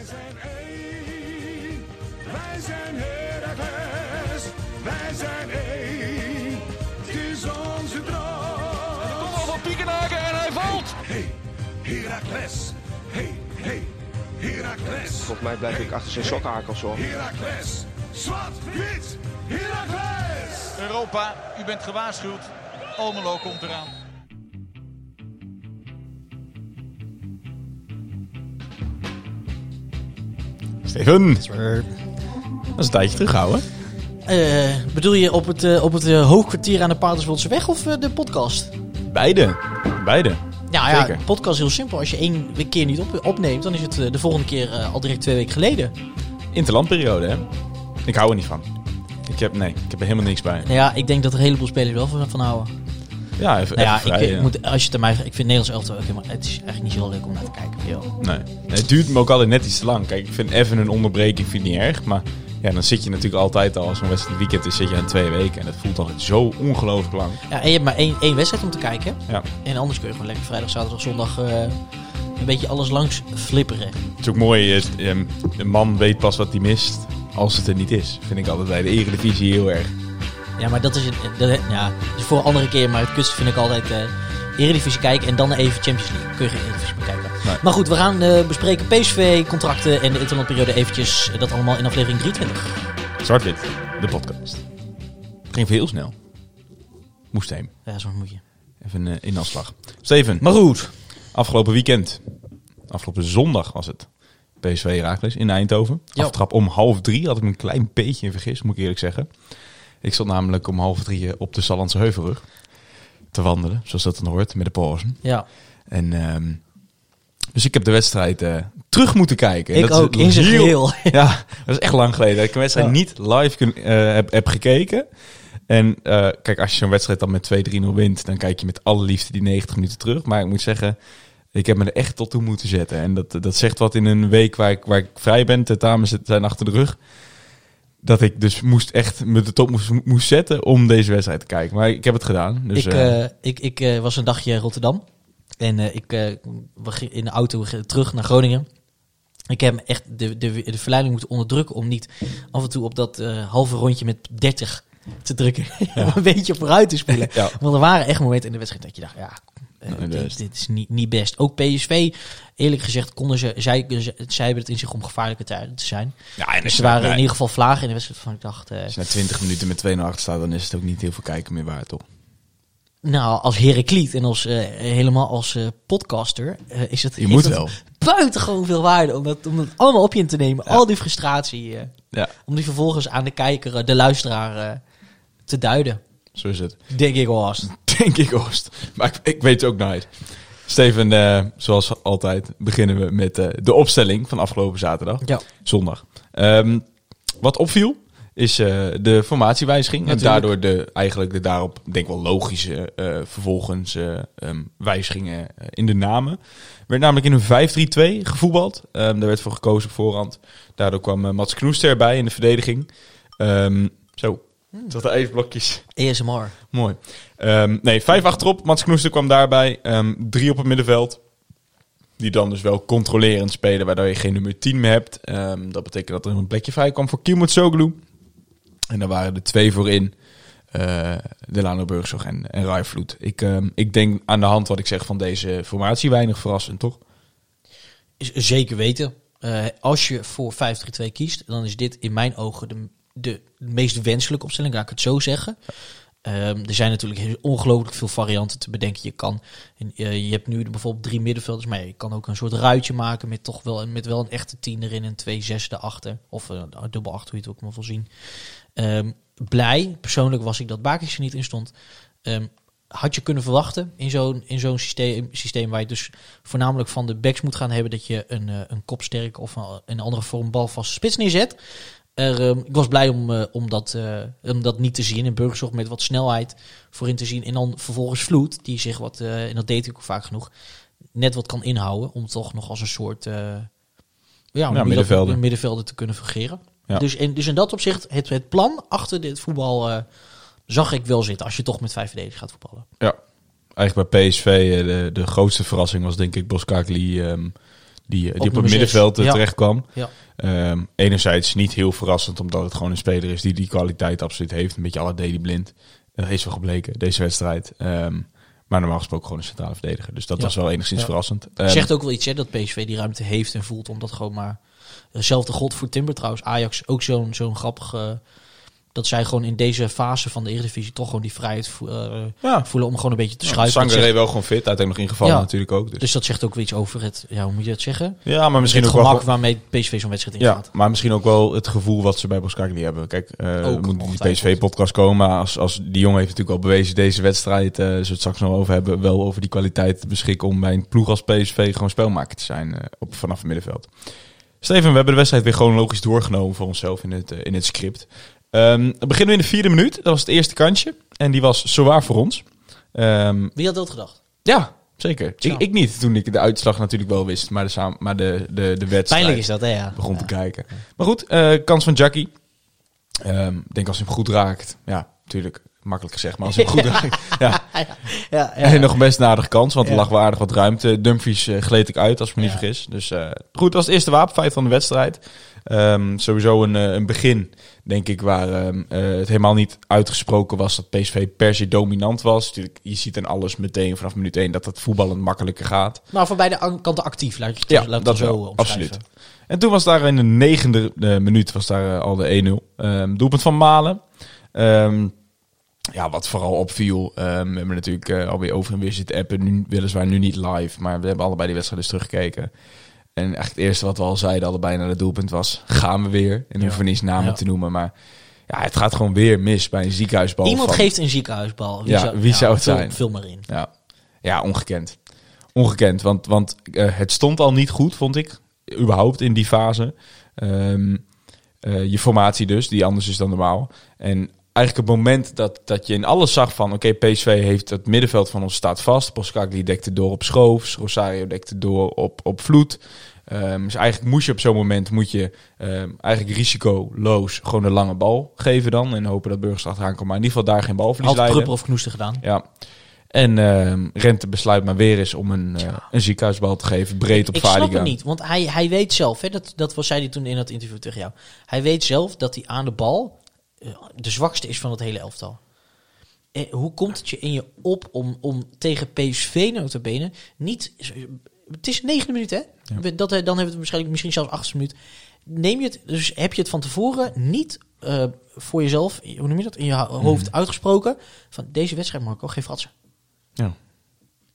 Wij zijn één, wij zijn Heracles, wij zijn één, het is onze droom. Kom al van Piekenhaken en hij valt. Hey, Heracles, hey, hey, Heracles, Volgens mij blijf ik achter zijn sokkenhakels hoor. Heracles, zwart, wit, Heracles. Europa, u bent gewaarschuwd. Almelo komt eraan. Steven, dat is een tijdje terug, ouwe. Eh, bedoel je op het, eh, op het eh, hoofdkwartier aan de Paterswoldse weg of de podcast? Beide. Beide. Ja, ja, Zeker. de podcast is heel simpel. Als je één keer niet op, opneemt, dan is het de volgende keer al direct twee weken geleden. Interlandperiode, hè? Ik hou er niet van. Ik heb, nee, ik heb er helemaal niks bij. Nou ja, ik denk dat er een heleboel spelers wel van, van houden. Ja, even, Nou ja, vrij, ik, ja. moet, als je het mij ik vind Nederlands elftal ook helemaal... Het is eigenlijk niet zo leuk om naar te kijken. Joh. Nee. nee. Het duurt me ook altijd net iets te lang. Kijk, ik vind even een onderbreking vind ik niet erg. Maar ja, dan zit je natuurlijk altijd al, als een wedstrijd weekend is, zit je aan twee weken. En dat voelt altijd zo ongelooflijk lang. Ja, en je hebt maar één, één wedstrijd om te kijken. Ja. En anders kun je gewoon lekker vrijdag, zaterdag, zondag... eh, een beetje alles langs flipperen. Het is ook mooi, is, ehm, een man weet pas wat hij mist als het er niet is. Vind ik altijd bij de Eredivisie heel erg. Ja, maar dat is, een, dat, ja, is voor een andere keer. Maar het kutste vind ik altijd eh Eredivisie kijken en dan even Champions League. Kun je geen Eredivisie meer kijken. Nee. Maar goed, we gaan eh, bespreken PSV-contracten en de interlandperiode eventjes. Dat allemaal in aflevering 23. Zwart-wit, de podcast. Het ging heel snel. Moest heen. Ja, zo moet je. Even een uh, inafslag. Steven, Maar goed. afgelopen weekend. Afgelopen zondag was het. PSV Herakles in Eindhoven. Ja. Aftrap om half drie. Had ik me een klein beetje in vergist, moet ik eerlijk zeggen. Ik stond namelijk om half drie op de Sallandse Heuvelrug. Te wandelen, zoals dat dan hoort, met de pauze. Ja, En, ehm, dus ik heb de wedstrijd eh, terug moeten kijken. En ik dat is ook. In zijn geheel. Ja, dat is echt lang geleden dat ik een wedstrijd Ja. niet live kun, eh, heb, heb gekeken. En eh, kijk, als je zo'n wedstrijd dan met 2-3-0 wint, dan kijk je met alle liefde die 90 minuten terug. Maar ik moet zeggen, ik heb me er echt tot toe moeten zetten. En dat, dat zegt wat in een week waar ik, waar ik vrij ben, tentamens zijn achter de rug. Dat ik dus moest echt me de top moest, moest zetten om deze wedstrijd te kijken. Maar ik heb het gedaan. Dus, ik, eh, eh, ik, ik eh, was een dagje in Rotterdam. En ik in de auto terug naar Groningen. Ik heb echt de, de, de verleiding moeten onderdrukken om niet af en toe op dat halve rondje met 30 te drukken. een beetje vooruit te spoelen. Ja. Want er waren echt momenten in de wedstrijd dat je dacht, ja, Nee, dit, dit is niet, niet best. Ook PSV, eerlijk gezegd, konden ze, zij, zij hebben het in zich om gevaarlijke tijden te zijn. ja, en Dus ze waren in ieder geval vlagen in de wedstrijd van ik dacht... eh, Als je na 20 minuten met 2-0 achter staat, dan is het ook niet heel veel kijken meer waard, toch? Nou, als Herakliet en als, eh, helemaal als eh, podcaster eh, is het Je moet wel. buitengewoon veel waarde om dat, om dat allemaal op je te nemen. Al die frustratie. eh, Ja, om die vervolgens aan de kijker, eh, de luisteraar eh, te duiden. Zo is het. Denk ik als. Denk ik, Oost. Maar ik, ik weet het ook nooit. Steven, eh, zoals altijd beginnen we met eh, de opstelling van afgelopen zaterdag. Ja. Zondag. Ehm, wat opviel is eh, de formatiewijziging. En daardoor de, eigenlijk de daarop, denk ik wel logische, vervolgens eh, ehm, wijzigingen in de namen. Werd namelijk in een 5-3-2 gevoetbald. Ehm, daar werd voor gekozen op voorhand. Daardoor kwam Mats Knoester erbij in de verdediging. Zo, tot de ijsblokjes. ASMR. Mooi. Ehm, nee, vijf achterop. Mats Knoester kwam daarbij. Ehm, drie op het middenveld. Die dan dus wel controlerend spelen, waardoor je geen nummer 10 meer hebt. Ehm, dat betekent dat er een plekje vrij kwam voor Kielmut Soglu. En daar waren er twee voorin. eh Delano Burgzorg en, en Rijvloed. Ik, ik denk aan de hand wat ik zeg van deze formatie weinig verrassend, toch? Is zeker weten. Eh, als je voor 5-3-2 kiest, dan is dit in mijn ogen de, de meest wenselijke opstelling, laat ik het zo zeggen. Ehm, er zijn natuurlijk ongelooflijk veel varianten te bedenken. Je kan, eh, je hebt nu bijvoorbeeld drie middenvelders, maar je kan ook een soort ruitje maken met toch wel, met wel een echte tien erin en twee zesde achter. Of een dubbel achter, hoe je het ook maar wil. Ehm, blij, persoonlijk was ik dat Bakis er niet in stond. Ehm, had je kunnen verwachten in zo'n zo'n systeem, systeem waar je dus voornamelijk van de backs moet gaan hebben dat je een, eh, een kopsterk of een, andere vorm balvaste spits neerzet. Er, ehm, ik was blij om, eh, om, dat, eh, om dat niet te zien. En Burgersocht met wat snelheid voorin te zien. En dan vervolgens Vloed, die zich wat, eh, en dat deed ik ook vaak genoeg, net wat kan inhouden. Om toch nog als een soort ja, dat? middenvelder. middenvelder te kunnen fungeren. Ja. Dus, in, dus in dat opzicht, het, het plan achter dit voetbal zag ik wel zitten. Als je toch met vijf verdedigers gaat voetballen. Ja. Eigenlijk bij PSV, de, de grootste verrassing was denk ik Boskakli ehm die, die op, nummer het zes. middenveld eh, Ja. terecht kwam. Ja. Ehm, enerzijds niet heel verrassend, omdat het gewoon een speler is die die kwaliteit absoluut heeft. Een beetje alle Daily Blind. Dat is wel gebleken, deze wedstrijd. Ehm, maar normaal gesproken gewoon een centrale verdediger. Dus dat Ja. was wel enigszins verrassend. Ehm, Zegt ook wel iets, hè, dat PSV die ruimte heeft en voelt om dat gewoon maar... Hetzelfde god voor Timber trouwens. Ajax ook zo'n zo'n grappige... Dat zij gewoon in deze fase van de Eredivisie toch gewoon die vrijheid eh, ja, voelen om gewoon een beetje te schuiven. Zegt- wel gewoon fit. Uiteindelijk nog ingevallen Ja. natuurlijk ook. Dus. dus dat zegt ook iets over het, ja, hoe moet je dat zeggen? ja, maar misschien het ook wel... gemak waarmee PSV zo'n wedstrijd Ja, ingaat. maar misschien ook wel het gevoel wat ze bij Boskakli hebben. Kijk, Ook, we moeten die. PSV-podcast komen. Maar als, als die jongen heeft natuurlijk al bewezen deze wedstrijd, eh zullen we het straks nog over hebben, wel over die kwaliteit te beschikken om bij een ploeg als PSV gewoon spelmaker te zijn op, vanaf het middenveld. Steven, we hebben de wedstrijd weer chronologisch doorgenomen voor onszelf in het, in het script. Ehm, dan beginnen we in de vierde minuut. Dat was het eerste kantje. En die was zowaar voor ons. Ehm, Wie had dat gedacht? ja, zeker. Ik, ik niet, toen ik de uitslag natuurlijk wel wist. Maar de, maar de, de, de wedstrijd Pijnlijk is dat, hè? Ja. begon ja. te kijken. Maar goed, eh, kans van Jackie. Ehm, Ik denk als hij hem goed raakt. Ja, natuurlijk. Makkelijk gezegd, maar als hij hem goed raakt. Ja. Ja, ja, En nog best een aardige kans, want er lag wel aardig wat ruimte. Dumfries eh, gleed ik uit, als ik me niet vergis. Dus eh, goed, dat was het eerste wapenfeit van de wedstrijd. Sowieso een, een begin, denk ik, waar ehm, eh, het helemaal niet uitgesproken was dat PSV per se dominant was. Natuurlijk, je ziet in alles meteen vanaf minuut 1 dat het voetballen makkelijker gaat. Maar voor beide an- kanten actief, laat je het, Ja, dat zo wel, absoluut. En toen was daar in de negende eh, minuut was daar eh, al de 1-0. Ehm doelpunt van Malen. Ehm, ja, wat vooral opviel. we hebben natuurlijk alweer over en weer zitten appen. Nu, weliswaar nu niet live, maar we hebben allebei die wedstrijd dus teruggekeken. En eigenlijk het eerste wat we al zeiden, allebei naar het doelpunt was... gaan we weer. En hoeven we niet namen te noemen, maar... Ja, het gaat gewoon weer mis bij een ziekenhuisbal. Iemand van- geeft een ziekenhuisbal. Ja, wie zou het vul- zijn? Vul maar in. Ja, ja ongekend. Ongekend, want, want eh, het stond al niet goed, vond ik. Überhaupt in die fase. Ehm, eh, je formatie dus, die anders is dan normaal. En eigenlijk het moment dat, dat je in alles zag van... oké, PSV heeft het middenveld van ons staat vast. Poskagli dekte door op Schoofs. Rosario dekte door op, op Vloed. Ehm, dus eigenlijk moest je op zo'n moment... moet je ehm, eigenlijk risicoloos gewoon een lange bal geven dan... en hopen dat Burgers achteraan komt. Maar in ieder geval daar geen balverlies Altijd leiden. Of Knoester gedaan. Ja. En ehm, Rente besluit maar weer eens om een, eh, een ziekenhuisbal te geven. Breed op ik snap Vaardiga. het niet, want hij, hij weet zelf, hè, dat, dat was, zei hij toen in dat interview tegen jou. Hij weet zelf dat hij aan de bal eh, de zwakste is van het hele elftal. Eh, hoe komt het je in je op om, om tegen PSV notabene niet... Het is negende minuut, hè? Dat, eh, dan hebben we het waarschijnlijk misschien zelfs achtste minuut. Neem je het, dus heb je het van tevoren niet eh, voor jezelf, hoe noem je dat, in je ho- hoofd uitgesproken, van deze wedstrijd Marco, geen fratsen. Ja.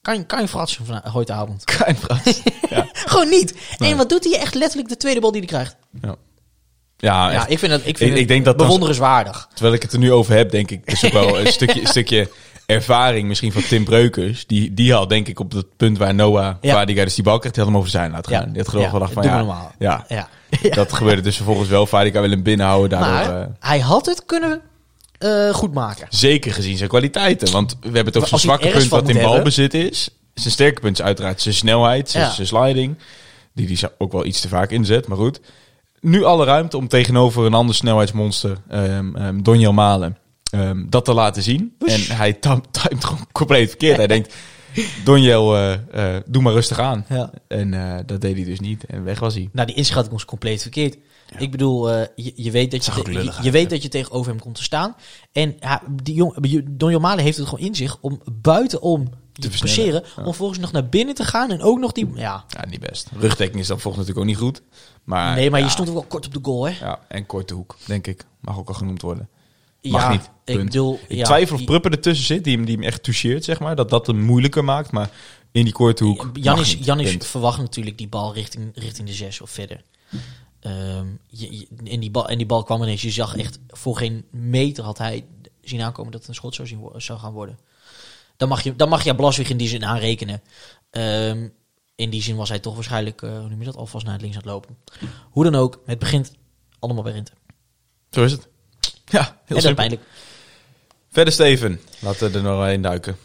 Kan je, kan je fratsen van avond? Kein Frans. ja. Gewoon niet. Nee. En wat doet hij echt letterlijk de tweede bal die hij krijgt? Ja. Ja, Ja, echt. ik vind dat, ik vind Ik- denk dat dat- bewonderenswaardig. terwijl ik het er nu over heb, denk ik, is ook wel een stukje, een stukje ervaring misschien van Tim Breukers. Die, die had denk ik op het punt waar Noah Ja. Vaardiga dus die bal kreeg, die had hem over zijn laten gaan. Die had gewoon gedacht van ja, ja, Ja. dat gebeurde dus vervolgens wel. Vaardiga wil hem binnenhouden, daardoor... Maar eh, hij had het kunnen eh, goed maken. Zeker gezien zijn kwaliteiten. Want we hebben het over zijn zwakke punt wat in balbezit is. Zijn sterke punt is uiteraard zijn snelheid, zijn, Ja. zijn sliding. Die die ook wel iets te vaak inzet, maar goed. Nu alle ruimte om tegenover een ander snelheidsmonster, um, Donjel Malen, ehm, dat te laten zien. En hij timet gewoon compleet verkeerd. Hij denkt, Donjel, eh, doe maar rustig aan. Ja. En eh, dat deed hij dus niet. En weg was hij. Nou, die inschatting was compleet verkeerd. Ik bedoel, je, je weet, dat je, te- je, weet dat je tegenover hem komt te staan. En ja, die jong, Don Jomale heeft het gewoon in zich om buitenom te passeren. Om volgens nog naar binnen te gaan en ook nog die... Ja, Ja, niet best. Rugdekking is dan volgens natuurlijk ook niet goed. Maar, nee, maar je stond ook wel kort op de goal, hè? Ja, en korte hoek, denk ik. Mag ook al genoemd worden. Ja, Mag niet, Ik punt. bedoel, Ik ja, twijfel of Pruppen ertussen zit, die hem, die hem echt toucheert, zeg maar. Dat dat hem moeilijker maakt, maar in die korte hoek Janis, Janis verwacht natuurlijk die bal richting, richting de zes of verder. Ehm, je, je- en, die bal, en die bal kwam ineens. Je zag echt voor geen meter had hij zien aankomen dat het een schot zou, zien, zou gaan worden. Dan mag je, dan mag je Blaswig in die zin aanrekenen. Ehm, in die zin was hij toch waarschijnlijk, eh, hoe noem je dat, alvast naar het links aan het lopen. Hoe dan ook, het begint allemaal bij Rente. Zo is het. Ja, heel en dat is simpel. pijnlijk. Verder Steven, laten we er nog een duiken.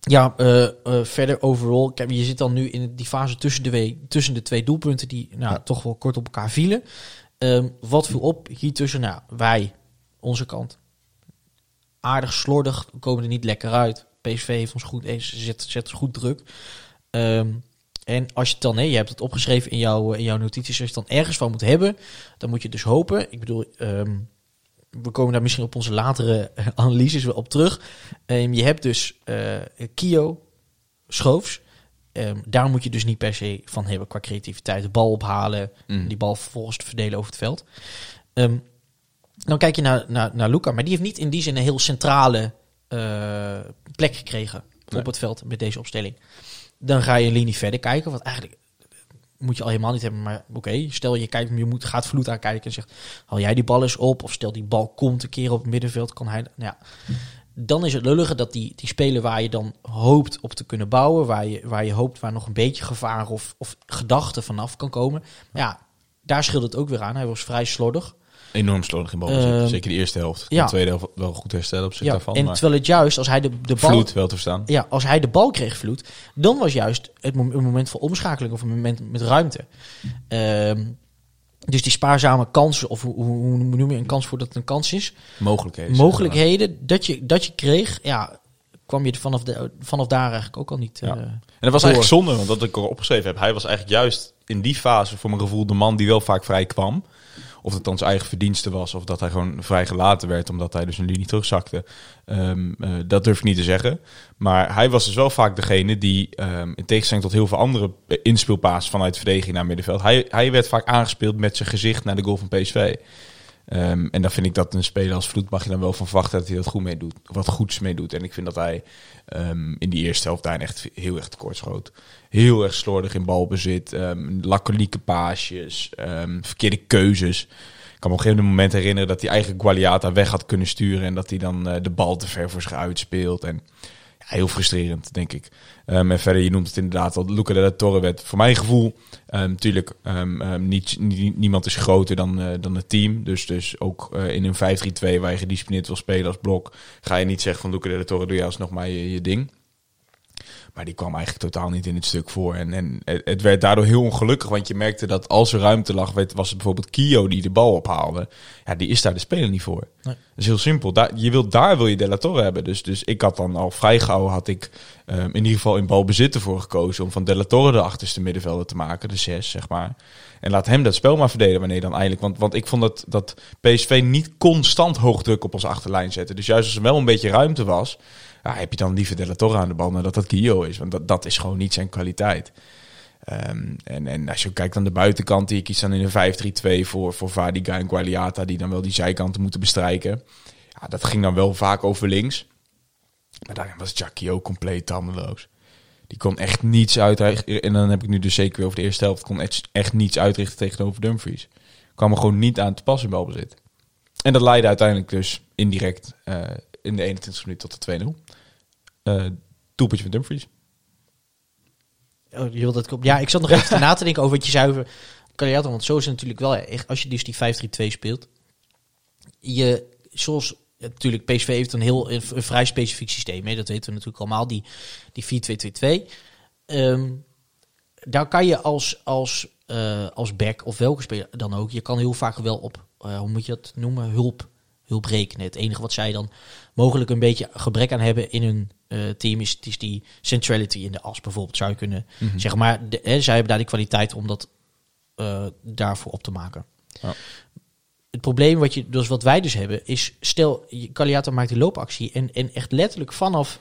Ja, eh, eh, verder overal. Kijk, je zit dan nu in die fase tussen de, tussen de twee doelpunten die nou, Ja. toch wel kort op elkaar vielen. Ehm, wat viel op hier tussen? Nou, wij, onze kant. Aardig slordig, we komen er niet lekker uit. PSV heeft ons goed, eh, zet, zet ons goed druk. Ehm, En als je het dan, hè, je hebt het opgeschreven in jouw, in jouw notities, als je het dan ergens van moet hebben, dan moet je dus hopen. Ik bedoel, ehm, we komen daar misschien op onze latere analyses wel op terug. Ehm, je hebt dus eh Kio, Schoofs. Ehm, daar moet je dus niet per se van hebben qua creativiteit. De bal ophalen, Mm. die bal vervolgens te verdelen over het veld. Ehm, dan kijk je naar, naar, naar Luca, maar die heeft niet in die zin een heel centrale eh, plek gekregen Nee. op het veld met deze opstelling. Dan ga je een linie verder kijken, wat eigenlijk moet je al helemaal niet hebben. Maar oké, stel je kijkt, je moet, gaat Vloed aankijken en zegt, haal jij die bal eens op? Of stel die bal komt een keer op het middenveld, kan hij... Nou ja, dan is het lullige dat die, die speler waar je dan hoopt op te kunnen bouwen, waar je, waar je hoopt waar nog een beetje gevaar of, of gedachte vanaf kan komen. Ja, daar scheelt het ook weer aan. Hij was vrij slordig. Enorm slordig in balbezit. Ehm, Zeker de eerste helft. ja. De tweede helft wel goed herstellen op zich Ja, daarvan. en maar terwijl het juist, als hij de, de bal... vloed wel te verstaan. Ja, als hij de bal kreeg, Vloed, dan was juist het moment van omschakeling of een moment met ruimte. Ehm, dus die spaarzame kansen, of hoe, hoe, noem je een kans voordat het een kans is? Mogelijkheden. mogelijkheden dat je, dat je kreeg, ja, kwam je er vanaf, de, vanaf daar eigenlijk ook al niet. Ja. eh, En dat was eigenlijk zonde, want dat ik er opgeschreven heb. Hij was eigenlijk juist in die fase voor mijn gevoel de man die wel vaak vrij kwam. Of het dan zijn eigen verdienste was, of dat hij gewoon vrij gelaten werd, omdat hij dus een linie terugzakte. Ehm, eh, dat durf ik niet te zeggen. Maar hij was dus wel vaak degene die, ehm, in tegenstelling tot heel veel andere inspeelpaas vanuit verdediging naar middenveld, hij, hij werd vaak aangespeeld met zijn gezicht naar de goal van PSV. Ehm, en dan vind ik dat een speler als Vloed mag je dan wel van verwachten dat hij dat goed mee doet. Wat goeds mee doet. En ik vind dat hij ehm, in die eerste helft daar echt heel erg tekort schoot. Heel erg slordig in balbezit. Um, lakkelieke paasjes. ehm, verkeerde keuzes. Ik kan me op een gegeven moment herinneren dat hij eigenlijk Gualiata weg had kunnen sturen. En dat hij dan eh, de bal te ver voor zich uitspeelt. En heel frustrerend, denk ik. Ehm, en verder, je noemt het inderdaad al, Luca de la Torre werd voor mijn gevoel... Natuurlijk, niet, nie- niemand is groter dan, eh, dan het team. Dus, dus ook eh, in een 5-3-2 waar je gedisciplineerd wil spelen als blok... ga je niet zeggen van Luca de la Torre, doe jij alsnog maar je ding. Maar die kwam eigenlijk totaal niet in het stuk voor. En, en het, het werd daardoor heel ongelukkig. Want je merkte dat als er ruimte lag, weet- was het bijvoorbeeld Kio die de bal ophaalde. Ja, die is daar de speler niet voor. Nee. Dat is heel simpel. Daar, je wilt, daar wil je De La Torre hebben. Dus, dus ik had dan al vrij gauw, had ik ehm, in ieder geval in balbezit ervoor gekozen... om van De La Torre de achterste middenvelder te maken, de zes, zeg maar. En laat hem dat spel maar verdelen wanneer dan eindelijk... Want, want ik vond dat, dat PSV niet constant hoog druk op onze achterlijn zette. Dus juist als er wel een beetje ruimte was... Heb je dan liever De La Torre aan de bal dan dat dat Kio is. Want dat, dat is gewoon niet zijn kwaliteit. Ehm, en, en als je kijkt aan de buitenkant, die kies dan in een 5-3-2 voor, voor Vadiga en Gualiata, die dan wel die zijkanten moeten bestrijken. Ja, dat ging dan wel vaak over links. Maar daarin was Jackie compleet tandeloos. Die kon echt niets uitrichten. En dan heb ik nu dus zeker weer over de eerste helft. Kon echt, echt niets uitrichten tegenover Dumfries. Kwam er gewoon niet aan te passen in balbezit. En dat leidde uiteindelijk dus indirect eh, in de 21 minuut tot de 2-0. Eh Doelpuntje van Dumfries. Oh, je wilt dat op. Ja, ik zat nog even na te denken over wat je zei over Caliato. Want zo is het natuurlijk wel echt. Als je dus die 5-3-2 speelt. Je, zoals ja, natuurlijk, PSV heeft een heel een, vrij specifiek systeem. Hè? Dat weten we natuurlijk allemaal. Die, die 4-2-2-2. Ehm, daar kan je als, als, eh, als back of welke speler dan ook. Je kan heel vaak wel op, eh, hoe moet je dat noemen? Hulp, hulp rekenen. Het enige wat zij dan mogelijk een beetje gebrek aan hebben in hun eh, team is, is die centrality in de as bijvoorbeeld. Zou je kunnen zeggen. Maar de, hè, zij hebben daar die kwaliteit om dat eh, daarvoor op te maken. Ja. Het probleem wat, je, dus wat wij dus hebben is, stel, Caliato maakt die loopactie en, en echt letterlijk vanaf,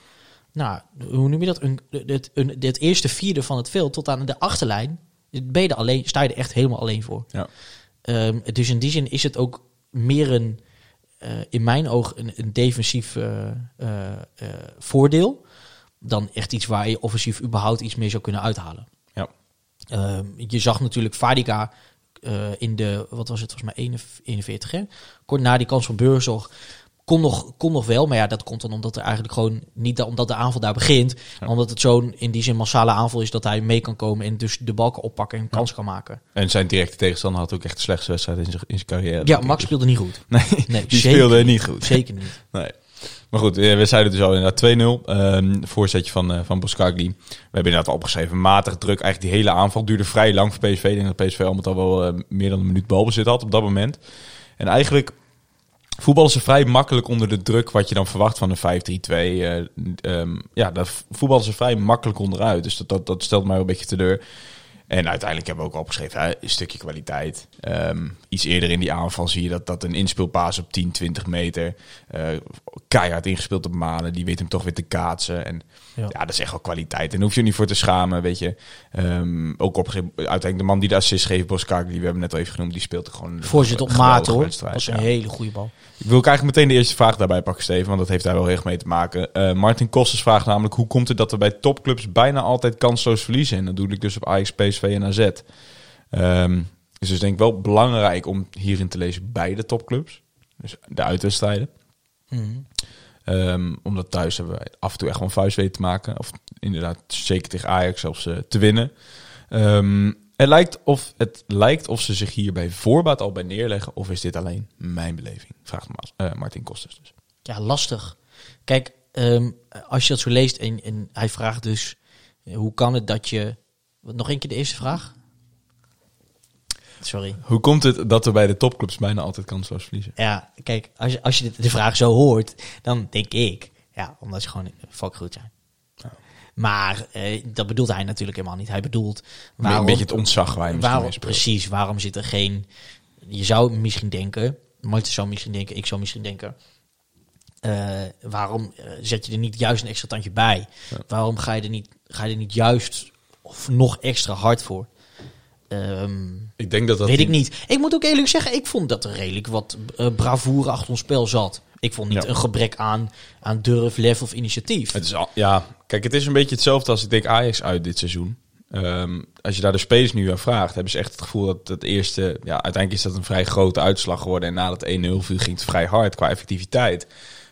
nou, hoe noem je dat, een, het, een, het eerste vierde van het veld tot aan de achterlijn, ben je er alleen, sta je er echt helemaal alleen voor. Ja. Ehm, dus in die zin is het ook meer een, eh, in mijn oog, een, een defensief eh, eh, voordeel dan echt iets waar je offensief überhaupt iets mee zou kunnen uithalen. Ja. Ehm, je zag natuurlijk Vadica in de, wat was het, volgens mij 41, 41 hè? Kort na die kans van Beurzorg. Kon nog, kon nog wel, maar ja, dat komt dan omdat er eigenlijk gewoon niet da- omdat de aanval daar begint. Omdat het zo'n in die zin massale aanval is dat hij mee kan komen en dus de bal kan oppakken en een kans kan maken. En zijn directe tegenstander had ook echt de slechtste wedstrijd in zijn, in zijn carrière. Ja. Max speelde niet goed. Nee, Nee, die zeker speelde niet. goed. Zeker niet. Nee. Maar goed, eh, we zeiden dus al inderdaad 2-0. Ehm voorzetje van, eh van Boskagli. We hebben inderdaad al opgeschreven. Matige druk. Eigenlijk die hele aanval duurde vrij lang voor PSV. Ik denk dat PSV al met al wel eh, meer dan een minuut balbezit had op dat moment. En eigenlijk voetballen ze vrij makkelijk onder de druk wat je dan verwacht van een 5-3-2. eh, ehm, ja, daar voetballen ze vrij makkelijk onderuit. Dus dat, dat, dat stelt mij een beetje teleur. En uiteindelijk hebben we ook opgeschreven, een stukje kwaliteit. Ehm, iets eerder in die aanval zie je dat, dat een inspeelpaas op 10, 20 meter. eh, keihard ingespeeld op Malen. Die weet hem toch weer te kaatsen. En Ja. ja. dat is echt wel kwaliteit. En daar hoef je niet voor te schamen, weet je. Ehm, ook opgeschreven, uiteindelijk de man die de assist geeft, Boskak, die we hebben net al even genoemd, die speelt gewoon Voorzit op maat hoor. Dat was een Ja. hele goede bal. Ik wil eigenlijk meteen de eerste vraag daarbij pakken, Steven, want dat heeft daar wel heel erg mee te maken. Eh, Martin Kosters vraagt namelijk, hoe komt het dat we bij topclubs bijna altijd kansloos verliezen? En dat doe ik dus op Ajax, PSV en AZ. Ehm is dus denk ik wel belangrijk om hierin te lezen bij de topclubs. Dus de uitwedstrijden. Mhm. Ehm, omdat thuis hebben we af en toe echt een vuist weten te maken. Of inderdaad, zeker tegen Ajax zelfs eh, te winnen. Ehm, het, lijkt of, het lijkt of ze zich hier bij voorbaat al bij neerleggen. Of is dit alleen mijn beleving? Vraagt eh, Martin Kosters dus. Ja, lastig. Kijk, ehm, als je dat zo leest en, en hij vraagt dus... eh, Hoe kan het dat je... Wat, nog één keer de eerste vraag? Sorry. Hoe komt het dat we bij de topclubs bijna altijd kansloos verliezen? Ja, kijk, als je, als je de vraag zo hoort, dan denk ik... Ja, omdat ze gewoon fuck goed zijn. Maar eh, dat bedoelt hij natuurlijk helemaal niet. Hij bedoelt... een beetje het ontzag waar je waarom. Precies, waarom zit er geen... Je zou misschien denken, Marten zou misschien denken, ik zou misschien denken... eh, waarom eh, zet je er niet juist een extra tandje bij? Waarom ga je er niet, ga je er niet juist of nog extra hard voor? Ehm, Ik denk dat dat... weet ik niet. Ik moet ook eerlijk zeggen, ik vond dat er redelijk wat eh, bravoure achter ons spel zat. Ik vond niet Ja. een gebrek aan, aan durf, lef of initiatief. Het is al, ja, kijk, het is een beetje hetzelfde als ik denk Ajax uit dit seizoen. Ehm, als je daar de spelers nu aan vraagt, hebben ze echt het gevoel dat het eerste... Ja, uiteindelijk is dat een vrij grote uitslag geworden. En na dat 1-0 viel ging het vrij hard qua effectiviteit.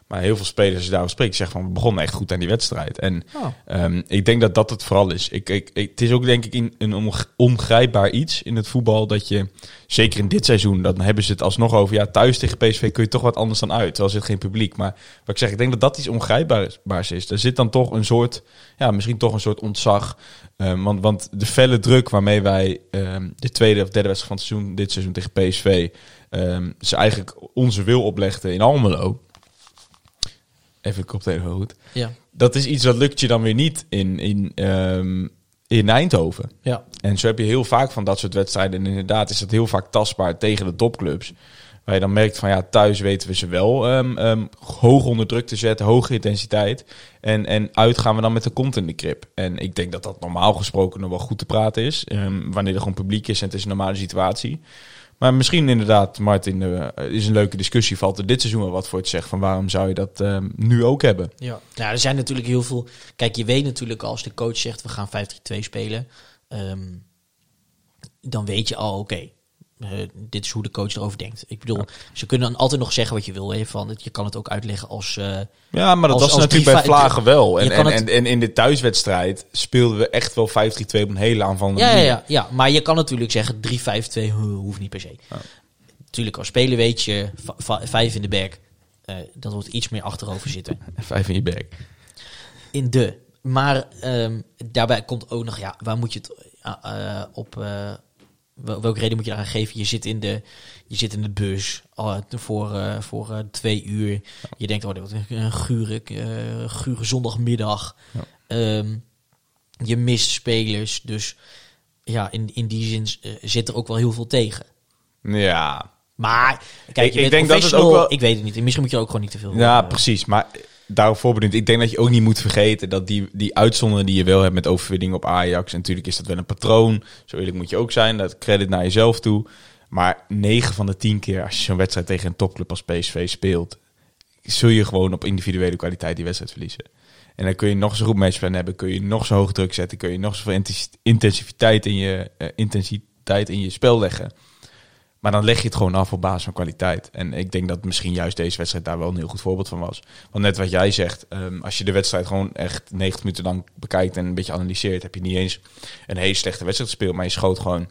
Maar heel veel spelers, als je daarover spreekt, zeggen van... we begonnen echt goed aan die wedstrijd. En Oh. ehm, ik denk dat dat het vooral is. Ik, ik, ik- het is ook denk ik in, een ongrijpbaar iets in het voetbal... dat je, zeker in dit seizoen, dan hebben ze het alsnog over... ja, thuis tegen PSV kun je toch wat anders dan uit. Terwijl zit geen publiek. Maar wat ik zeg, ik denk dat dat iets ongrijpbaars is. Er zit dan toch een soort... ja, misschien toch een soort ontzag... Ehm, want, want de felle druk waarmee wij ehm, de tweede of derde wedstrijd van het seizoen, dit seizoen tegen PSV, ze eigenlijk onze wil oplegden in Almelo. Even de koptelefoon goed. Ja. Dat is iets dat lukt je dan weer niet in, in, ehm, in Eindhoven. Ja. En zo heb je heel vaak van dat soort wedstrijden. En inderdaad is dat heel vaak tastbaar tegen de topclubs. Waar je dan merkt van ja, thuis weten we ze wel ehm, ehm, hoog onder druk te zetten, hoge intensiteit. En, en uit gaan we dan met de kont in de krip. En ik denk dat dat normaal gesproken nog wel goed te praten is. wanneer er gewoon publiek is en het is een normale situatie. Maar misschien inderdaad, Martin, eh, is een leuke discussie. Valt er dit seizoen wel wat voor te zeggen? Van waarom zou je dat ehm, nu ook hebben? Ja. Nou, er zijn natuurlijk heel veel. Kijk, je weet natuurlijk als de coach zegt we gaan 5-3-2 spelen, ehm, dan weet je al, oké, eh, dit is hoe de coach erover denkt. Ik bedoel, ze kunnen dan altijd nog zeggen wat je wil. Hè, van, je kan het ook uitleggen als. eh, Ja, maar dat Als- was als natuurlijk bij Vlagen wel. En, en, het- en, en in de thuiswedstrijd speelden we echt wel 5-3-2 op een hele aanvallende ja, ja, manier. ja, ja, maar je kan natuurlijk zeggen 3-5-2 huh, hoeft niet per se. Natuurlijk, als spelen weet je, va- va- vijf in de back, eh dat wordt iets meer achterover zitten. Vijf in je bek. in de. Maar ehm, daarbij komt ook nog, ja, waar moet je het op. wel- welke reden moet je eraan geven? Je zit in de, je zit in de bus eh, voor, eh, voor eh, twee uur. Je denkt, oh, dit wordt een gure, eh, gure zondagmiddag. Ehm, je mist spelers. Dus ja, in, in die zin zit er ook wel heel veel tegen. Ja, Maar kijk, Ik- je ik bent denk dat het ook wel- Ik weet het niet. Misschien moet je ook gewoon niet te veel ja precies. Maar daarop voorbeduid, ik denk dat je ook niet moet vergeten dat die, die uitzonderingen die je wel hebt met overwinning op Ajax, en natuurlijk is dat wel een patroon. Zo eerlijk moet je ook zijn. Dat credit naar jezelf toe. Maar 9 van de 10 keer als je zo'n wedstrijd tegen een topclub als PSV speelt, zul je gewoon op individuele kwaliteit die wedstrijd verliezen. En dan kun je nog zo'n goed matchplan hebben, kun je nog zo hoog druk zetten, kun je nog zoveel intensi- intensiviteit in je, eh, intensiteit in je spel leggen. Maar dan leg je het gewoon af op basis van kwaliteit. En ik denk dat misschien juist deze wedstrijd daar wel een heel goed voorbeeld van was. Want net wat jij zegt, ehm, als je de wedstrijd gewoon echt 90 minuten lang bekijkt en een beetje analyseert, heb je niet eens een hele slechte wedstrijd gespeeld, maar je schoot gewoon.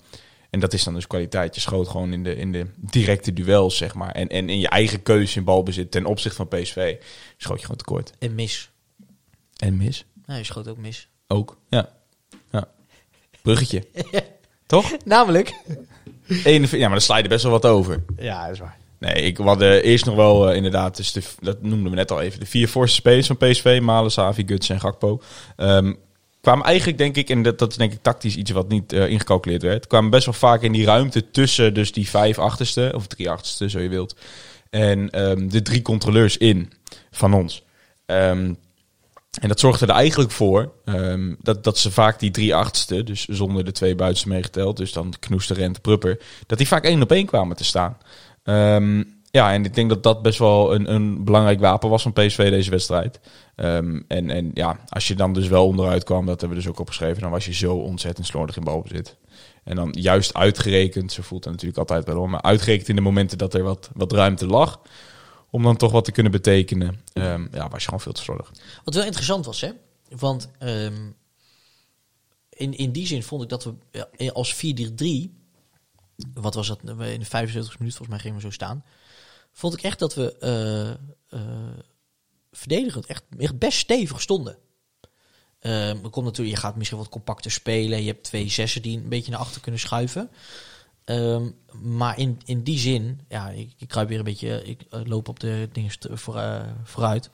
En dat is dan dus kwaliteit. Je schoot gewoon in de, in de directe duels, zeg maar. En, en in je eigen keuze in balbezit ten opzichte van PSV, schoot je gewoon tekort. En mis. En mis. Nee, je schoot ook mis. Ook. Ja. ja. Bruggetje. Toch? Namelijk. 41 ja, maar dan sla je er best wel wat over. Ja, dat is waar. Nee, ik had eerst nog wel eh, inderdaad, dus de, dat noemden we net al even, de vier voorste spelers van PSV, Malen, Savi, Guts en Gakpo. Ehm, kwamen eigenlijk, denk ik, en dat, dat is denk ik tactisch iets wat niet eh, ingecalculeerd werd, kwamen best wel vaak in die ruimte tussen dus die vijf achterste, of drie achterste, zo je wilt, en ehm, de drie controleurs in van ons. Ehm, en dat zorgde er eigenlijk voor ehm, dat, dat ze vaak die drie achtste, dus zonder de twee buitenste meegeteld, dus dan Knoester, Rente, Prupper, dat die vaak één op één kwamen te staan. Ehm, ja, en ik denk dat dat best wel een, een belangrijk wapen was van PSV deze wedstrijd. Ehm, en, en ja, als je dan dus wel onderuit kwam, dat hebben we dus ook opgeschreven, dan was je zo ontzettend slordig in balbezit. En dan juist uitgerekend, zo voelt het natuurlijk altijd wel, hoor, maar uitgerekend in de momenten dat er wat, wat ruimte lag, om dan toch wat te kunnen betekenen, ehm, ja, was je gewoon veel te slordig. Wat wel interessant was, hè? Want ehm, in, in die zin vond ik dat we als 4-3, wat was dat, in de 75 minuut volgens mij gingen we zo staan, vond ik echt dat we eh, verdedigend echt, echt best stevig stonden. Er komt natuurlijk, je gaat misschien wat compacter spelen. Je hebt twee zessen die een beetje naar achter kunnen schuiven. Ehm, maar in, in die zin, ja, ik, ik kruip weer een beetje, ik eh, loop op de dingen voor, eh, vooruit.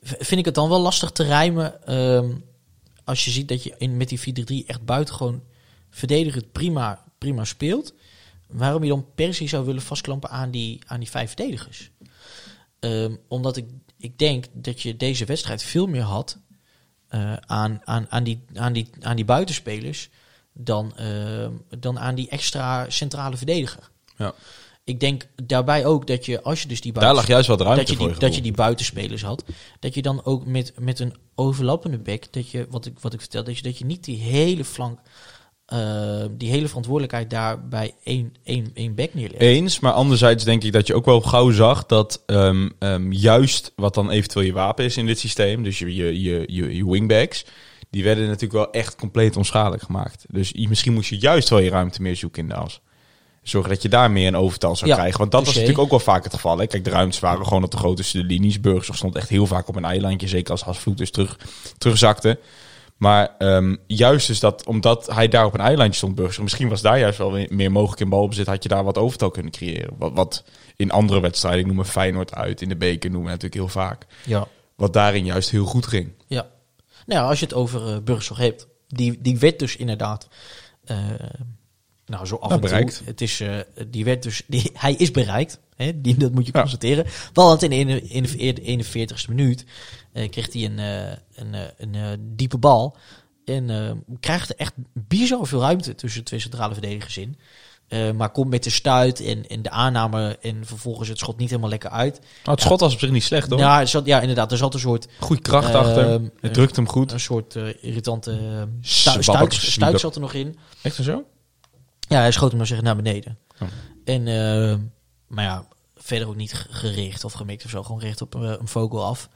Vind ik het dan wel lastig te rijmen ehm, als je ziet dat je in, met die 4-3 echt buitengewoon verdedigend prima, prima speelt. Waarom je dan per se zou willen vastklampen aan die, aan die vijf verdedigers? Ehm, omdat ik, ik denk dat je deze wedstrijd veel meer had eh, aan, aan, aan, die, aan, die, aan die buitenspelers dan, ehm, dan aan die extra centrale verdediger. Ja. Ik denk daarbij ook dat je, als je dus die Daar buiten- lag juist wat ruimte dat je, voor die, je dat je die buitenspelers had, dat je dan ook met, met een overlappende back, dat je, wat ik, wat ik vertel, dat je, dat je niet die hele flank, eh, die hele verantwoordelijkheid daar bij één, één, één back neerlegt. Eens, maar anderzijds denk ik dat je ook wel gauw zag dat ehm, ehm, juist wat dan eventueel je wapen is in dit systeem, dus je, je, je, je, je wingbacks, die werden natuurlijk wel echt compleet onschadelijk gemaakt. Dus je- misschien moest je juist wel je ruimte meer zoeken in de as. Zorgen dat je daar meer een overtal zou Ja, krijgen. Want dat was natuurlijk ook wel vaak het geval. Hè? Kijk, de ruimtes waren gewoon op de grootste linies. Burgers stond echt heel vaak op een eilandje. Zeker als Hasvloed dus terug, terugzakte. Maar ehm, juist is dat, omdat hij daar op een eilandje stond, Burgers, misschien was daar juist wel meer mogelijk in balbezit, had je daar wat overtal kunnen creëren. Wat, wat in andere wedstrijden, ik noem me Feyenoord uit, in de beker noemen we natuurlijk heel vaak. Ja. Wat daarin juist heel goed ging. Ja. Nou ja, als je het over uh, Burgzorg hebt, die, die werd dus inderdaad, eh, nou zo af Nou, en bereikt. toe, het is, eh, die werd dus, die, hij is bereikt, hè, die, dat moet je Ja. constateren. Want in de, in de 41ste minuut eh, kreeg hij een, eh, een, een, diepe bal en krijgt er echt bizar veel ruimte tussen de twee centrale verdedigers in. Maar komt met de stuit en, en de aanname en vervolgens het schot niet helemaal lekker uit. Nou, het schot was op zich niet slecht hoor. Ja, zat, ja, inderdaad, er zat een soort Goede kracht achter. Het drukt hem goed. een soort irritante stuit, zwiebak. stuit zat er nog in. Echt zo? Ja, hij schoot hem nog zeggen naar beneden. Oh. En, eh, maar ja, verder ook niet gericht of gemikt of zo. Gewoon recht op eh, een vogel af.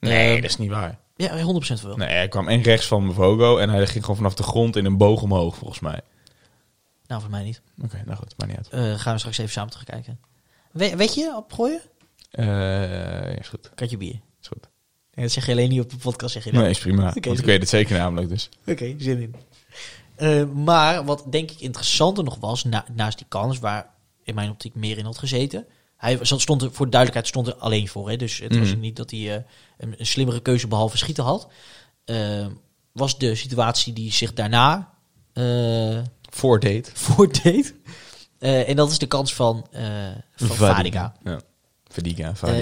Nee, Eh, dat is niet waar. Ja, 100% wel. Nee, hij kwam en rechts van Mvogo en hij ging gewoon vanaf de grond in een boog omhoog, volgens mij. Nou, voor mij niet. Oké, nou goed, maar niet uit. Eh, gaan we straks even samen terugkijken. We, weet je, opgooien? Eh, ja, is goed. Katje bier. Is goed. Nee, dat zeg je alleen niet op de podcast, zeg je dat. Nee, is prima. Want is ik weet het zeker namelijk dus. Oké, zin in. Eh, maar wat denk ik interessanter nog was, na- naast die kans waar in mijn optiek meer in had gezeten. Hij stond er, voor de duidelijkheid stond er alleen voor. Hè? Dus het was Mhm. niet dat hij eh, een, een slimmere keuze behalve schieten had. Eh, was de situatie die zich daarna voordeed. Eh, en dat is de kans van, eh van Vadiga. Ja.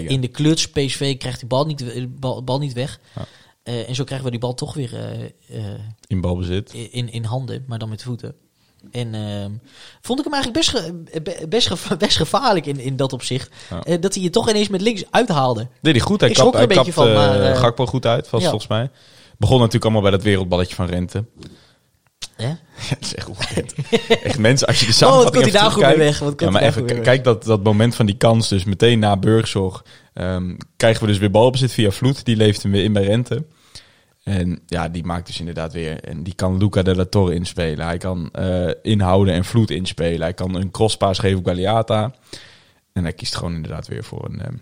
In de kluts, PSV krijgt die bal niet, de bal, bal niet weg. Ja. Eh, en zo krijgen we die bal toch weer eh, eh, in balbezit. in, in handen, maar dan met voeten. En ehm, vond ik hem eigenlijk best, ge- best, ge- best gevaarlijk in, in dat opzicht. Ja. Dat hij je toch ineens met links uithaalde. Deed hij goed. Hij Ik schrok kapt er hij een kapt beetje van, maar, eh, Gakpo goed uit, was ja. volgens mij. Begon natuurlijk allemaal bij dat wereldballetje van Rente. Ja, dat is echt ongekend. echt mensen, als je de Oh, wat samenvatting komt hij daar goed mee weg? Wat Ja, maar even goed kijk dat, dat moment van die kans. Dus meteen na Burgzorg ehm, krijgen we dus weer balbezit via Vloed. Die leeft hem weer in bij Rente. En ja, die maakt dus inderdaad weer... En die kan Luca de la Torre inspelen. Hij kan eh, inhouden en Vloed inspelen. Hij kan een crosspaas geven op Galeata. En hij kiest gewoon inderdaad weer voor een... ehm,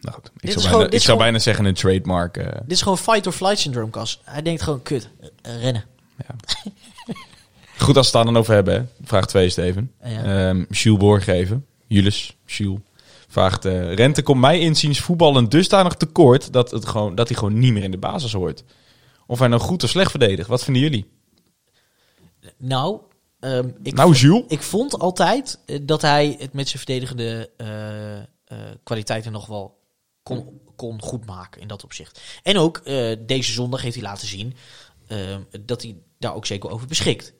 nou goed, ik zou, gewoon- bijna, ik zou gewoon- bijna zeggen een trademark. eh, Dit is gewoon fight or flight syndroom, Kas. Hij denkt gewoon, kut, eh, rennen. Ja. Goed als we het daar dan over hebben. Hè? Vraag 2, Steven. Ja. Ehm Jules Boorgeven. Jules, Jules. Vraagt, eh, Rente komt mij inziens voetballen dusdanig tekort dat, het gewoon, dat hij gewoon niet meer in de basis hoort. Of hij nou goed of slecht verdedigt. Wat vinden jullie? Nou, ehm, ik, nou, Jules? ik vond altijd eh, dat hij het met zijn verdedigende eh, kwaliteiten nog wel kon, kon goed maken in dat opzicht. En ook deze zondag heeft hij laten zien ehm, dat hij daar ook zeker over beschikt.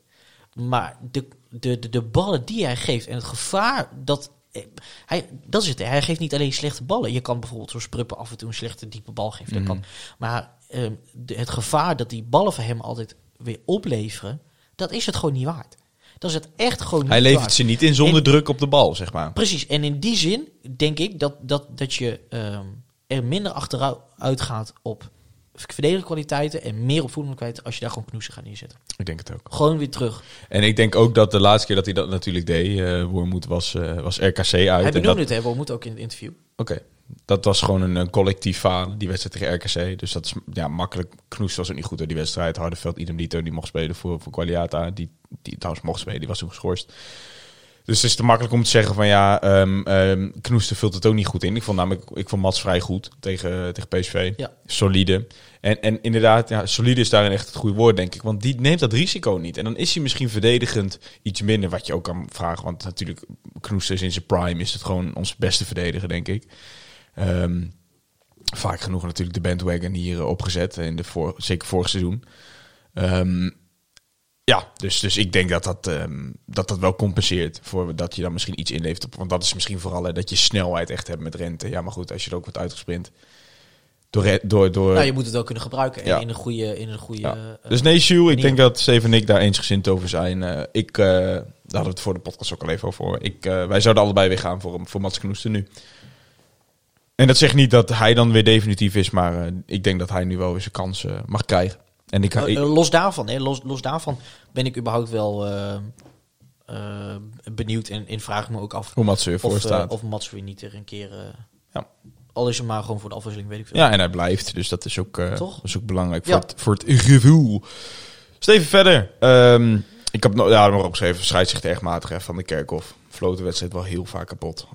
Maar de, de, de, de ballen die hij geeft en het gevaar dat. eh, Hij, dat is het. Hij geeft niet alleen slechte ballen. Je kan bijvoorbeeld zoals Pruppen af en toe een slechte diepe bal geven. Dat kan. Maar ehm, de, het gevaar dat die ballen van hem altijd weer opleveren, dat is het gewoon niet waard. Dat is het echt gewoon niet Hij levert waard. ze niet in zonder En- druk op de bal, zeg maar. Precies. En in die zin denk ik dat, dat, dat je ehm, er minder achteruit gaat op verdedigende kwaliteiten en meer op kwaliteiten als je daar gewoon knoesen gaat neerzetten. Ik denk het ook. Gewoon weer terug. En ik denk ook dat de laatste keer dat hij dat natuurlijk deed, eh Wormoed, was, eh, was RKC uit. Hij En benoemde dat- het, hè, we moeten ook in het interview. Oké. Dat was gewoon een, een collectief falen, die wedstrijd tegen RKC. Dus dat is ja, makkelijk. Knoes was ook niet goed door die wedstrijd. Hardeveld, idem dito, die mocht spelen voor, voor Qualiata. Die, die trouwens mocht spelen, die was toen geschorst. Dus het is te makkelijk om te zeggen van ja, ehm ehm Knoester vult het ook niet goed in. Ik vond namelijk, ik vond Mats vrij goed tegen, tegen PSV. Ja. Solide. En, en inderdaad, ja, solide is daarin echt het goede woord, denk ik. Want die neemt dat risico niet. En dan is hij misschien verdedigend iets minder, wat je ook kan vragen. Want natuurlijk, Knoester is in zijn prime, is het gewoon onze beste verdediger, denk ik. Ehm, vaak genoeg natuurlijk de bandwagon hier eh, opgezet, in de voor, zeker vorig seizoen. Ehm, ja, dus, dus ik denk dat dat, ehm, dat dat wel compenseert voor dat je dan misschien iets inleeft. Op, want dat is misschien vooral hè, dat je snelheid echt hebt met rente. Ja, maar goed, als je er ook wordt uitgesprint. Door, door, door, Nou, je moet het ook kunnen gebruiken Ja. in een goede, in een goede ja. eh, Dus nee, Sjoe, ik denk dat Steven en ik daar eensgezind over zijn. Eh, ik, eh, daar hadden we het voor de podcast ook al even over. Ik, wij zouden allebei weer gaan voor, voor Mats Knoester nu. En dat zegt niet dat hij dan weer definitief is, maar ik denk dat hij nu wel weer zijn kans eh, mag krijgen. En ik, Eh, ik- eh, los daarvan, hè, los, los daarvan ben ik überhaupt wel eh, benieuwd en, vraag me ook af hoe Mats ervoor of, staat. of Mats weer niet er een keer... Ja. Al is het maar gewoon voor de afwisseling, weet ik veel. Ja, en hij blijft. Dus dat is ook, dat is ook belangrijk Ja. voor, het, voor het gevoel. Steven verder. Ehm, ik heb nog, ja, nog opgeschreven. Scheidsrechter erg matig hè, van de Kerkhof. Floot de wedstrijd wel heel vaak kapot.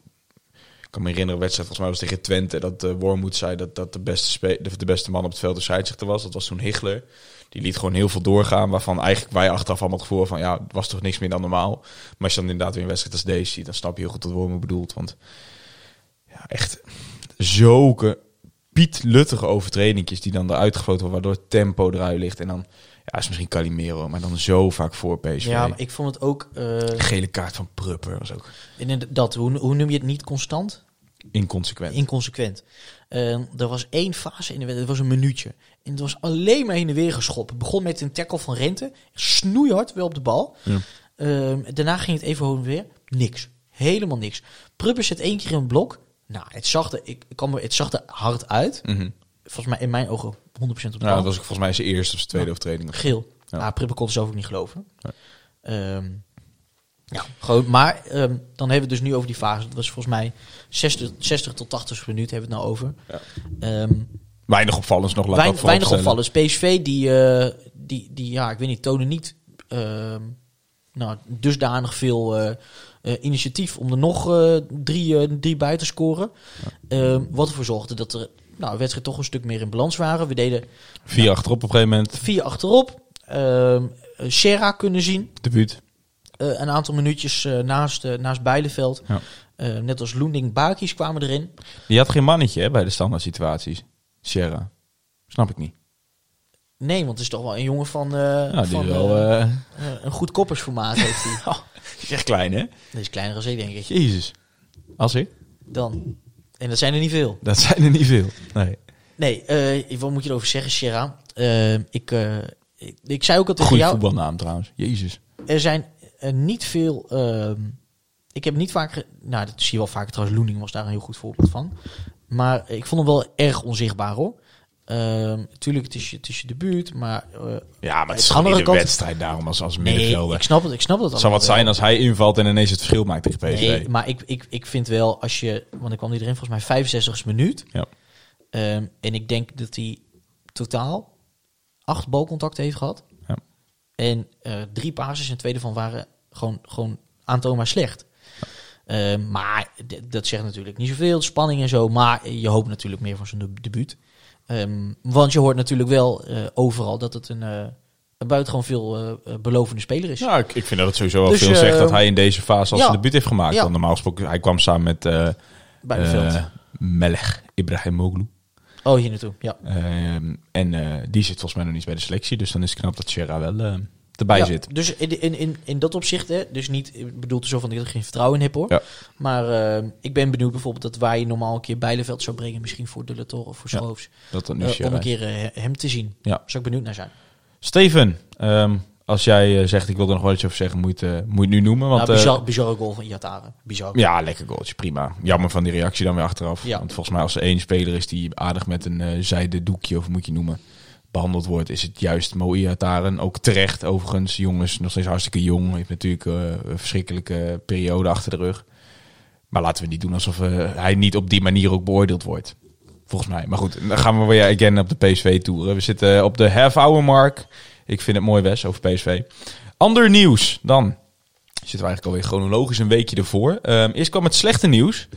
Kan me herinneren, wedstrijd volgens mij was tegen Twente. Dat uh, Wormoed zei dat, dat de, beste de, de beste man op het veld de scheidsrechter was. Dat was toen Hichler. Die liet gewoon heel veel doorgaan. Waarvan eigenlijk wij achteraf allemaal het gevoel van... Ja, het was toch niks meer dan normaal. Maar als je dan inderdaad weer een wedstrijd als deze ziet... Dan snap je heel goed wat Wormoed bedoelt. Want ja, echt zulke pietluttige overtredingjes die dan eruit gefloten worden, waardoor tempo eruit ligt. En dan ja, is misschien Calimero, maar dan zo vaak voor PSV. Ja, maar ik vond het ook... eh, Gele kaart van Prupper was ook inderdaad, hoe, hoe noem je het niet constant? inconsequent. Inconsequent. Eh, er was één fase in de wedstrijd, het was een minuutje. En het was alleen maar heen en weer geschoppen. Het begon met een tackle van Rente, snoeihard wel op de bal. Ja. Ehm, daarna ging het even en weer, niks. Helemaal niks. Prupper zet één keer in een blok. Nou, het zag er, ik, me, het zag er hard uit. Mhm. Volgens mij in mijn ogen 100% op de Ja, bal. dat was ook volgens mij zijn eerste of zijn tweede overtreding. Geel. Ja. Ja. Prupper kon het zelf ook niet geloven. Nee. Ehm, ja, gewoon. Maar ehm, dan hebben we het dus nu over die fase. Dat was volgens mij 60, 60 tot 80 minuten hebben we het nou over. Ja. Ehm, Weinig opvallends nog, ik weinig vooropstellen. opvallers. PSV die, eh, die, die, ja, ik weet niet, tonen niet nou, dusdanig veel eh, eh, initiatief om er nog drie, drie bij te scoren. Wat ervoor zorgde dat er nou, de wedstrijd toch een stuk meer in balans waren. We deden Vier achterop op een gegeven moment. vier achterop. Ehm Serra kunnen zien. Debuut. Eh, een aantal minuutjes eh, naast, eh, naast Bijleveld. Ja. Eh, net als Loending Bakis kwamen erin. Die had geen mannetje hè, bij de standaard situaties. Sierra. Snap ik niet. Nee, want het is toch wel een jongen van, eh, die van wel... eh, eh, eh, een goed koppersformaat heeft hij. die is echt klein, hè? Dat is kleiner dan ik, denk ik. Jezus. Als ik? Dan. En dat zijn er niet veel. Dat zijn er niet veel. Nee. Nee, eh, wat moet je erover zeggen, Serra? Eh, ik, eh, ik, ik zei ook al tegen Goeie jou... voetbalnaam trouwens. Jezus. Er zijn niet veel... ehm, ik heb niet vaak... Nou, dat zie je wel vaker trouwens. Loening was daar een heel goed voorbeeld van. Maar ik vond hem wel erg onzichtbaar, hoor. Ehm tuurlijk, het is je, het is je debuut, maar... eh, Ja, maar het is de gewoon andere niet de kant- wedstrijd daarom als, als nee, middenvelder. ik snap het, ik snap het Het zou wat zijn als hij invalt en ineens het verschil maakt tegen PSV. Nee, maar ik, ik, ik vind wel als je... Want ik kwam niet erin volgens mij 65 minuut. Ja. Ehm, en ik denk dat hij totaal acht balcontacten heeft gehad. Ja. En eh, drie passes en twee daarvan waren gewoon, gewoon aantoonbaar slecht. Eh, maar dat zegt natuurlijk niet zoveel, spanning en zo. Maar je hoopt natuurlijk meer van zijn de- debuut. Ehm, want je hoort natuurlijk wel eh, overal dat het een, eh een buitengewoon veel eh, belovende speler is. Ja, ik, ik vind dat het sowieso wel Dus, veel zegt dat hij in deze fase als ja. debuut heeft gemaakt. Ja. Want normaal gesproken, hij kwam samen met eh Melech Ibrahimoglu. Oh, hier naartoe. Ja. Ehm, en die zit volgens mij nog niet bij de selectie. Dus dan is het knap dat Sierra wel erbij Ja, zit. Dus in, in, in, in dat opzicht, hè, dus niet, ik bedoel het zo van dat ik er geen vertrouwen in heb hoor. Ja. Maar eh, ik ben benieuwd bijvoorbeeld dat waar je normaal een keer Bijleveld zou brengen, misschien voor De La Torre of voor Ja, Schroofs, Dat dan nu eh, om een is. keer eh, hem te zien. Ja. Zou ik benieuwd naar zijn. Steven, ehm, als jij eh, zegt ik wil er nog wel iets over zeggen, moet je eh, moet nu noemen. Want, nou, eh, bizar, bizarre goal van Iatare. Bizar. ja, lekker goaltje, prima. Jammer van die reactie dan weer achteraf. Ja. Want volgens mij als er één speler is die aardig met een eh zijde doekje, of moet je noemen, behandeld wordt, is het juist Moia Taren. Ook terecht overigens. Jongens, nog steeds hartstikke jong. Heeft natuurlijk eh, een verschrikkelijke periode achter de rug. Maar laten we niet doen alsof eh, hij niet op die manier ook beoordeeld wordt. Volgens mij. Maar goed, dan gaan we weer again op de PSV-tour. We zitten op de half-hour. Ik vind het mooi, Wes, over PSV. Ander nieuws dan. Zitten we eigenlijk alweer chronologisch een weekje ervoor. Ehm, eerst kwam het slechte nieuws.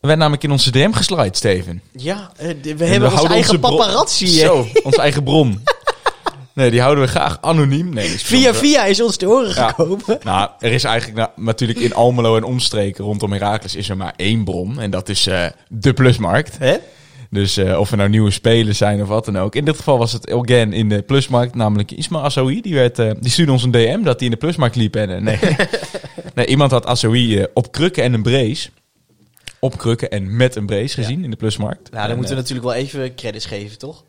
We werden namelijk in onze DM geslide, Steven. Ja, eh, we En hebben onze houden eigen paparazzi. hè. Zo, onze eigen bron. Nee, die houden we graag anoniem. Nee, is Via via is ons te horen Ja. gekomen. Nou, er is eigenlijk na- natuurlijk in Almelo en omstreken rondom Heracles is er maar één bron. En dat is eh, de plusmarkt. Hè? Dus eh, of er nou nieuwe spelers zijn of wat dan ook. In dit geval was het again in de plusmarkt, namelijk Isma Assoui. Die, werd, die stuurde ons een DM dat hij in de plusmarkt liep. En, nee. nee, iemand had Assoui eh, op krukken en een brace. Op krukken en met een brace gezien in de plusmarkt. Nou, dan En, moeten we eh, natuurlijk wel even credits geven, toch?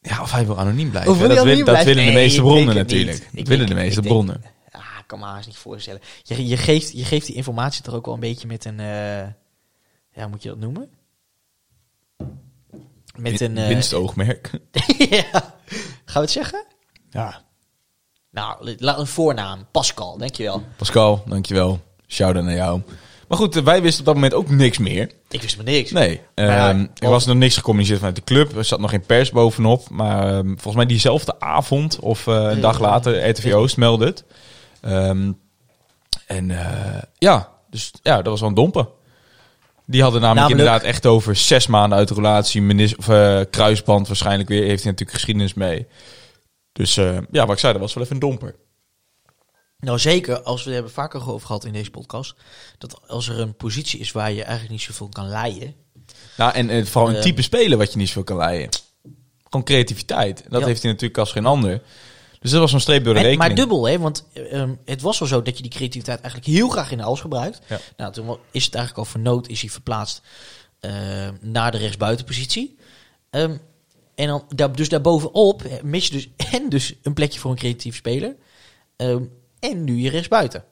Ja, of hij wil anoniem blijven. Wil dat, wil- blijven? willen de meeste bronnen natuurlijk. Dat Ik willen denk- de meeste denk- bronnen. Ja, ik kan me haast niet voorstellen. Je, je, geeft, je geeft die informatie toch ook wel een beetje met een... eh, ja, moet je dat noemen? Met een... eh, winstoogmerk. ja. Gaan we het zeggen? Ja, Nou, laat een voornaam. Pascal, dankjewel. Pascal, dankjewel. Shout-out naar jou. Maar goed, wij wisten op dat moment ook niks meer. Ik wist maar niks. Nee, ja, ehm, er was nog niks gecommuniceerd vanuit de club. Er zat nog geen pers bovenop. Maar ehm, volgens mij diezelfde avond of eh, een dag later, RTV Oost meldde het. Ehm, en eh, ja, dus ja, dat was wel een domper. Die hadden namelijk, Namelijk- inderdaad echt over zes maanden uit de relatie. Menis, of, eh, kruisband waarschijnlijk weer. Heeft hij natuurlijk geschiedenis mee. Dus ja, wat ik zei, dat was wel even een domper. Nou, zeker als we het hebben vaker over gehad in deze podcast. Dat als er een positie is waar je eigenlijk niet zoveel kan leiden. Nou, en eh, vooral een Eh, type spelen wat je niet zo kan leiden. Gewoon creativiteit. En dat Ja. heeft hij natuurlijk als geen ander. Dus dat was zo'n streep door de En- rekening. maar dubbel, hè? Want ehm, het was wel zo dat je die creativiteit eigenlijk heel graag in de als gebruikt. Ja. Nou, toen is het eigenlijk al voor nood is hij verplaatst ehm, naar de rechtsbuitenpositie. Ehm, en dan, daar, dus daarbovenop mis je dus en dus een plekje voor een creatief speler. ehm, en nu je rechtsbuiten.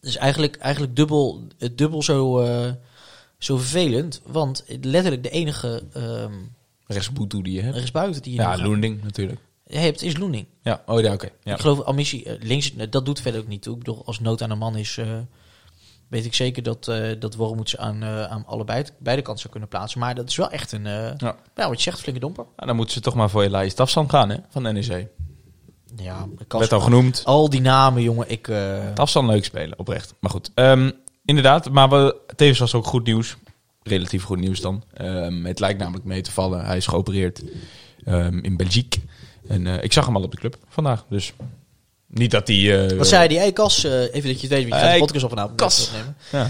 Dus eigenlijk, eigenlijk dubbel, dubbel zo, eh, zo vervelend. Want letterlijk de enige Rechtsboet die je hebt. rechtsbuiten die je Ja, nog Loending natuurlijk. hebt, is Loening. Ja, oh ja, oké. Ja. Ik geloof Amissie eh, links, eh, dat doet verder ook niet toe. Ik bedoel, als nood aan een man is, weet ik zeker dat, eh dat Wormoed ze aan, aan allebei, beide kanten zou kunnen plaatsen. Maar dat is wel echt een, Ja. ja. wat je zegt, flinke domper. Nou, dan moeten ze toch maar voor Elias Tafsan gaan, hè? Van NEC. Ja, Werd al genoemd. Al die namen, jongen, ik... eh, Tafsan leuk spelen, oprecht. Maar goed, ehm, inderdaad. Maar we, tevens was ook goed nieuws. Relatief goed nieuws dan. Ehm, het lijkt namelijk mee te vallen. Hij is geopereerd ehm, in Belgique. En eh, ik zag hem al op de club vandaag. Dus niet dat hij... eh, wat zei die? Hey Kas, even dat je het weet, want je gaat de podcast op vanavond Kas. opnemen. Ja.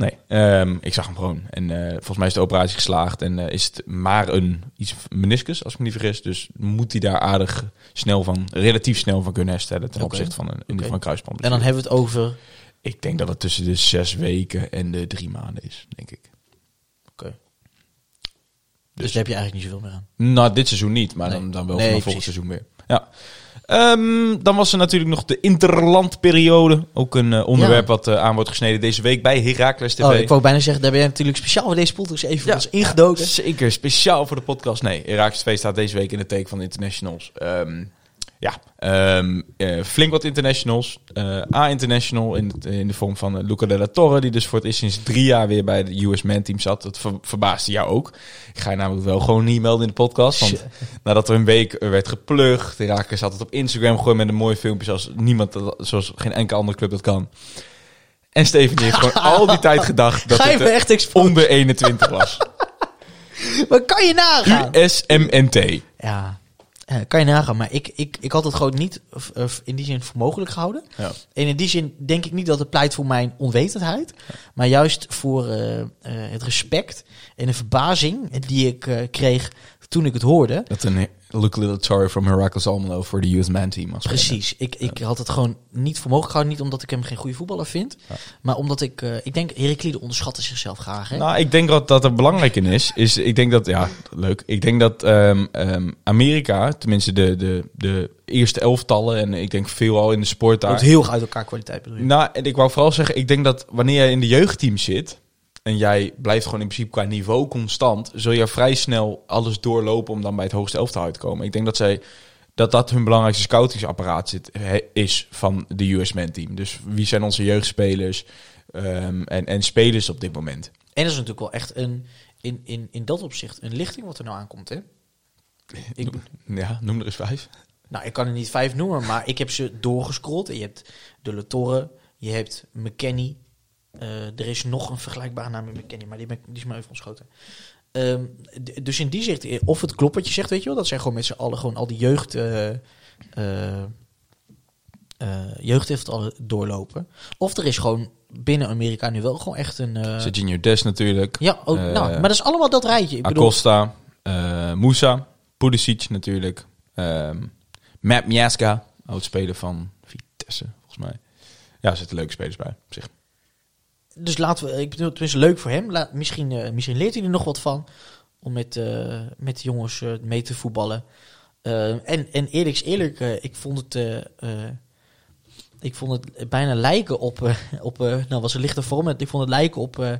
Nee, ehm, ik zag hem gewoon. En eh, volgens mij is de operatie geslaagd. En eh, is het maar een iets meniscus, als ik me niet vergis. Dus moet hij daar aardig snel van, relatief snel van kunnen herstellen. Ten opzichte van een, Oké. van een kruisband. En dan hebben we het over... Ik denk dat het tussen de zes weken en de drie maanden is, denk ik. Oké. Dus daar heb je eigenlijk niet zoveel meer aan. Nou, dit seizoen niet, maar Nee. dan, dan wel Nee, vanaf volgend seizoen weer. Ja. Ehm, dan was er natuurlijk nog de interlandperiode. Ook een eh, onderwerp Ja. wat eh, aan wordt gesneden deze week bij Heracles TV. Oh, ik wou bijna zeggen, daar ben je natuurlijk speciaal voor deze podcast even ons ingedoken. Zeker, speciaal voor de podcast. Nee, Heracles 2 staat deze week in de teken van de internationals. Ehm, ja, ehm, eh, flink wat internationals. Eh, A-international in, in de vorm van eh, Luca Della Torre, die dus voor het eerst sinds drie jaar weer bij de US Man Team zat. Dat ver- verbaasde jou ook. Ik ga je namelijk wel gewoon niet melden in de podcast. Want nadat er een week werd geplucht, Herakles had het op Instagram gegooid met een mooi filmpje zoals niemand, zoals geen enkele andere club dat kan. En Steven heeft gewoon al die tijd gedacht dat het eh, echt onder 21 was. Maar kan je nagaan? USMNT. Ja, kan je nagaan. Maar ik, ik, ik had het gewoon niet eh, in die zin voor mogelijk gehouden. Ja. En in die zin denk ik niet dat het pleit voor mijn onwetendheid. Maar juist voor eh, eh, het respect en de verbazing die ik eh, kreeg toen ik het hoorde. Dat een Look a little sorry from Heracles Almelo voor de US Man Team. Precies. Ik, ik had het gewoon niet voor mogelijk gehouden. Niet omdat ik hem geen goede voetballer vind. Maar omdat ik... eh, ik denk, Heraklide onderschatte zichzelf graag. Hè? Nou, ik denk dat dat er belangrijk in is. is ik denk dat, ja, leuk. Ik denk dat ehm, ehm, Amerika, tenminste de, de, de eerste elftallen, en ik denk veel al in de sport daar. heel erg uit elkaar kwaliteit bedoel je? Nou, en ik wou vooral zeggen, ik denk dat wanneer jij in de jeugdteam zit en jij blijft gewoon in principe qua niveau constant, zul je vrij snel alles doorlopen om dan bij het hoogste elftal uit te komen. Ik denk dat zij dat dat hun belangrijkste scoutingsapparaat zit, is van de US Men team. Dus wie zijn onze jeugdspelers ehm, en, en spelers op dit moment? En dat is natuurlijk wel echt een... In, in, in dat opzicht een lichting wat er nou aankomt, hè? Ik, Ja, noem er eens vijf. Nou, ik kan er niet vijf noemen, maar ik heb ze doorgescrollt. En Je hebt De La Torre, je hebt McKenny. Eh, er is nog een vergelijkbare naam met McKenny, maar die, die is maar even ontschoten. Ehm, dus in die zicht, eh, of het klopt wat je zegt, weet je wel, dat zijn gewoon met z'n allen gewoon al die jeugd, eh eh eh, jeugdelftallen doorlopen. Of er is gewoon binnen Amerika nu wel gewoon echt een... eh, Serginho Des natuurlijk. ja, ook, nou, maar dat is allemaal dat rijtje. Ik bedoel, Acosta, eh Moussa, Pulisic natuurlijk. ehm Matt Miaska, oudspeler van Vitesse, volgens mij. Ja, er zitten leuke spelers bij, op zich. Dus laten we, ik bedoel, tenminste leuk voor hem. Laat, misschien, eh, misschien leert hij er nog wat van. Om met, eh, met de jongens eh, mee te voetballen. En, en eerlijk eerlijk, ik vond het. Ik vond het bijna lijken op. eh, op eh, nou, was een lichte vorm. Ik vond het lijken op eh,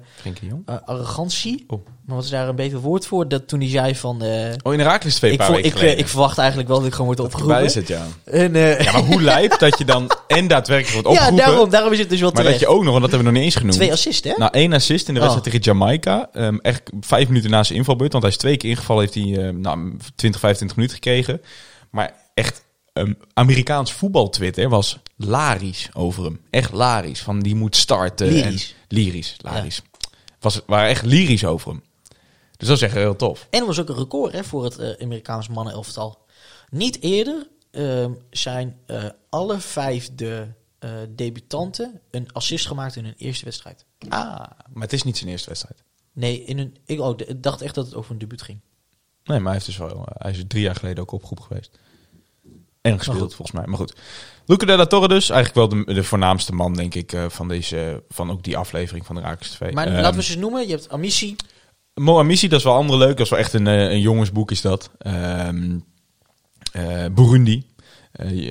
arrogantie. Oh. Maar wat is daar een beter woord voor? Dat toen hij zei van. Oh, in Herakles twee ik, paar vo- weken ik, ik verwacht eigenlijk wel dat ik gewoon word opgeroepen. is het, ja. En, Ja, maar hoe lijp dat je dan en daadwerkelijk wordt ja, opgeroepen... daarom, daarom is het dus wel maar dat je ook nog, want dat hebben we nog niet eens genoemd... Twee assists, hè? Nou, één assist in de wedstrijd Oh. tegen Jamaica. Ehm, echt vijf minuten na zijn invalbeurt. Want hij is twee keer ingevallen. Heeft hij nou, 20, 25 minuten gekregen. Maar echt, ehm, Amerikaans voetbal-Twitter was larisch over hem. Echt larisch. Van die moet starten. Lyrisch. En, lyrisch, larisch. Was, waren echt lyrisch over hem. Dus dat is echt heel tof. En dat was ook een record hè, voor het eh, Amerikaans mannenelftal. Niet eerder ehm, zijn eh, alle vijf de eh, debutanten een assist gemaakt in hun eerste wedstrijd. Ah, maar het is niet zijn eerste wedstrijd. Nee, in hun, ik, oh, dacht echt dat het over een debuut ging. Nee, maar hij, heeft dus wel, hij is drie jaar geleden ook opgeroepen geweest. En gespeeld, volgens mij. Maar goed. Luca de la Torre dus. Eigenlijk wel de, de voornaamste man, denk ik, eh, van, deze, van ook die aflevering van de Rakers TV. Maar Ehm, laten we ze noemen. Je hebt Amici. Moamissi, dat is wel andere leuk. Dat is wel echt een, eh, een jongensboek is dat. Ehm eh, Burundi.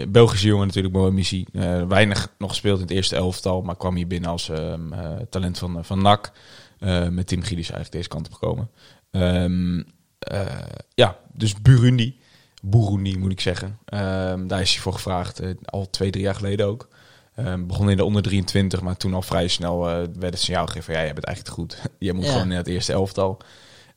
Belgische jongen natuurlijk, Moamissi. Eh weinig nog gespeeld in het eerste elftal. Maar kwam hier binnen als ehm, eh, talent van, van NAC. Met Tim Giedis eigenlijk deze kant op gekomen. Ja, dus Burundi. Burundi moet ik zeggen. Ehm, daar is hij voor gevraagd. eh, al twee, drie jaar geleden ook. Ehm, begon in de onder 23, maar toen al vrij snel eh, werd het signaal gegeven van ja, jij bent eigenlijk goed. je moet Ja. gewoon in het eerste elftal.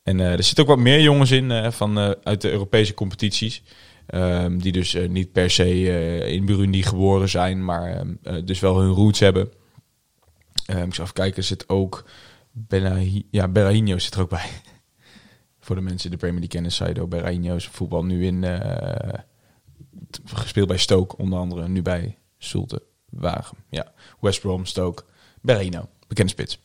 En eh, er zitten ook wat meer jongens in van, uit de Europese competities. Ehm, die dus niet per se in Burundi geboren zijn, maar dus wel hun roots hebben. Ik zal even kijken, er zit ook Benahi ja, Berahino zit er ook bij. Voor de mensen die de Premier League kennen, Saido Berahino is voetbal nu in eh, gespeeld bij Stoke, onder andere nu bij Zulte Wagen. Ja, West Brom, Stoke, Berahino, bekende spits.